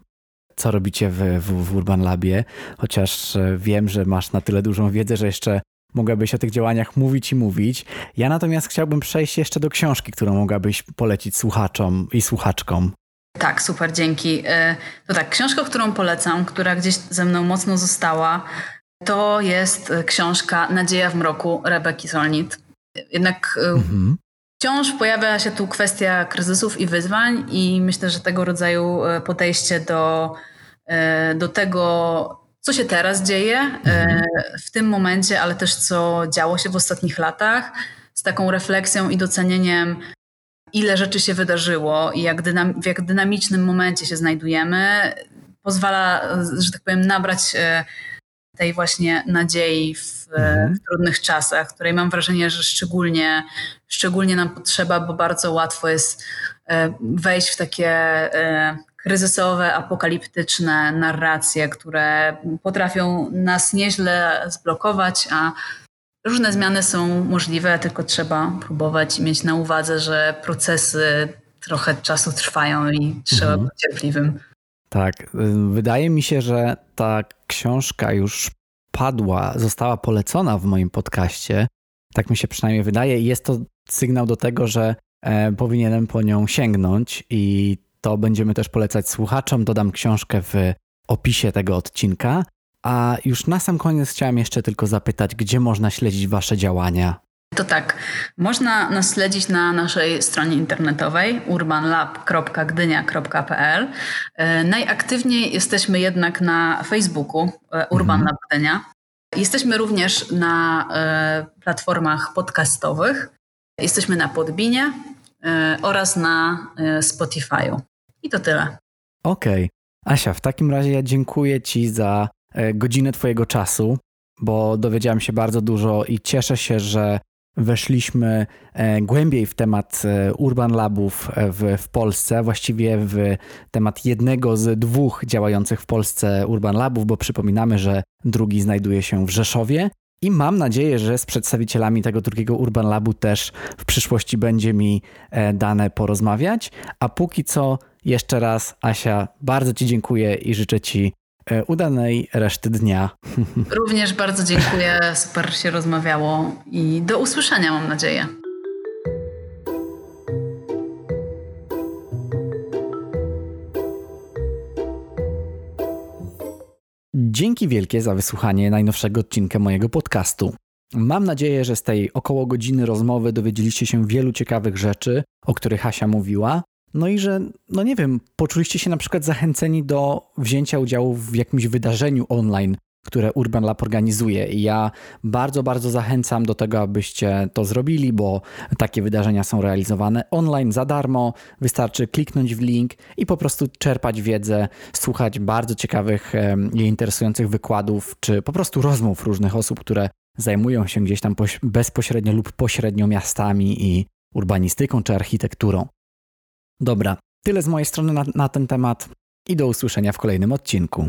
co robicie w, w, w Urban Labie, chociaż e, wiem, że masz na tyle dużą wiedzę, że jeszcze mogłabyś o tych działaniach mówić i mówić. Ja natomiast chciałbym przejść jeszcze do książki, którą mogłabyś polecić słuchaczom i słuchaczkom. Tak, super, dzięki. E, to tak, książka, którą polecam, która gdzieś ze mną mocno została, to jest książka Nadzieja w mroku Rebeki Solnit. Jednak e, mhm. Wciąż pojawia się tu kwestia kryzysów i wyzwań, i myślę, że tego rodzaju e, podejście do, e, do tego, co się teraz dzieje e, mhm. w tym momencie, ale też co działo się w ostatnich latach, z taką refleksją i docenieniem, ile rzeczy się wydarzyło i jak dynam, w jak dynamicznym momencie się znajdujemy, pozwala, że tak powiem, nabrać tej właśnie nadziei w, mhm. w, trudnych czasach, której mam wrażenie, że szczególnie, szczególnie nam potrzeba, bo bardzo łatwo jest e, wejść w takie e, kryzysowe, apokaliptyczne narracje, które potrafią nas nieźle zblokować, a różne zmiany są możliwe, tylko trzeba próbować i mieć na uwadze, że procesy trochę czasu trwają i trzeba mhm. być cierpliwym. Tak, wydaje mi się, że ta książka już padła, została polecona w moim podcaście. Tak mi się przynajmniej wydaje. Jest to sygnał do tego, że e, powinienem po nią sięgnąć i to będziemy też polecać słuchaczom. Dodam książkę w opisie tego odcinka. A już na sam koniec chciałem jeszcze tylko zapytać, gdzie można śledzić Wasze działania? To tak, można nas śledzić na naszej stronie internetowej urbanlab.gdynia.pl. E, najaktywniej jesteśmy jednak na Facebooku e, Urban mhm. Lab Gdynia. Jesteśmy również na e, platformach podcastowych. Jesteśmy na Podbinie oraz na Spotify'u. I to tyle. Okej. Okay. Asia, w takim razie ja dziękuję Ci za godzinę Twojego czasu, bo dowiedziałem się bardzo dużo i cieszę się, że weszliśmy e, głębiej w temat e, Urban Labów e, w, w Polsce, właściwie w temat jednego z dwóch działających w Polsce Urban Labów, bo przypominamy, że drugi znajduje się w Rzeszowie. I mam nadzieję, że z przedstawicielami tego drugiego Urban Labu też w przyszłości będzie mi dane porozmawiać. A póki co, jeszcze raz, Asia, bardzo Ci dziękuję i życzę Ci udanej reszty dnia. Również bardzo dziękuję, super się rozmawiało i do usłyszenia mam nadzieję. Dzięki wielkie za wysłuchanie najnowszego odcinka mojego podcastu. Mam nadzieję, że z tej około godziny rozmowy dowiedzieliście się wielu ciekawych rzeczy, o których Hasia mówiła, no i że, no nie wiem, poczuliście się na przykład zachęceni do wzięcia udziału w jakimś wydarzeniu online, które Urban Lab organizuje. I ja bardzo, bardzo zachęcam do tego, abyście to zrobili, bo takie wydarzenia są realizowane online za darmo. Wystarczy kliknąć w link i po prostu czerpać wiedzę, słuchać bardzo ciekawych i interesujących wykładów, czy po prostu rozmów różnych osób, które zajmują się gdzieś tam bezpośrednio lub pośrednio miastami i urbanistyką czy architekturą. Dobra, tyle z mojej strony na, na ten temat i do usłyszenia w kolejnym odcinku.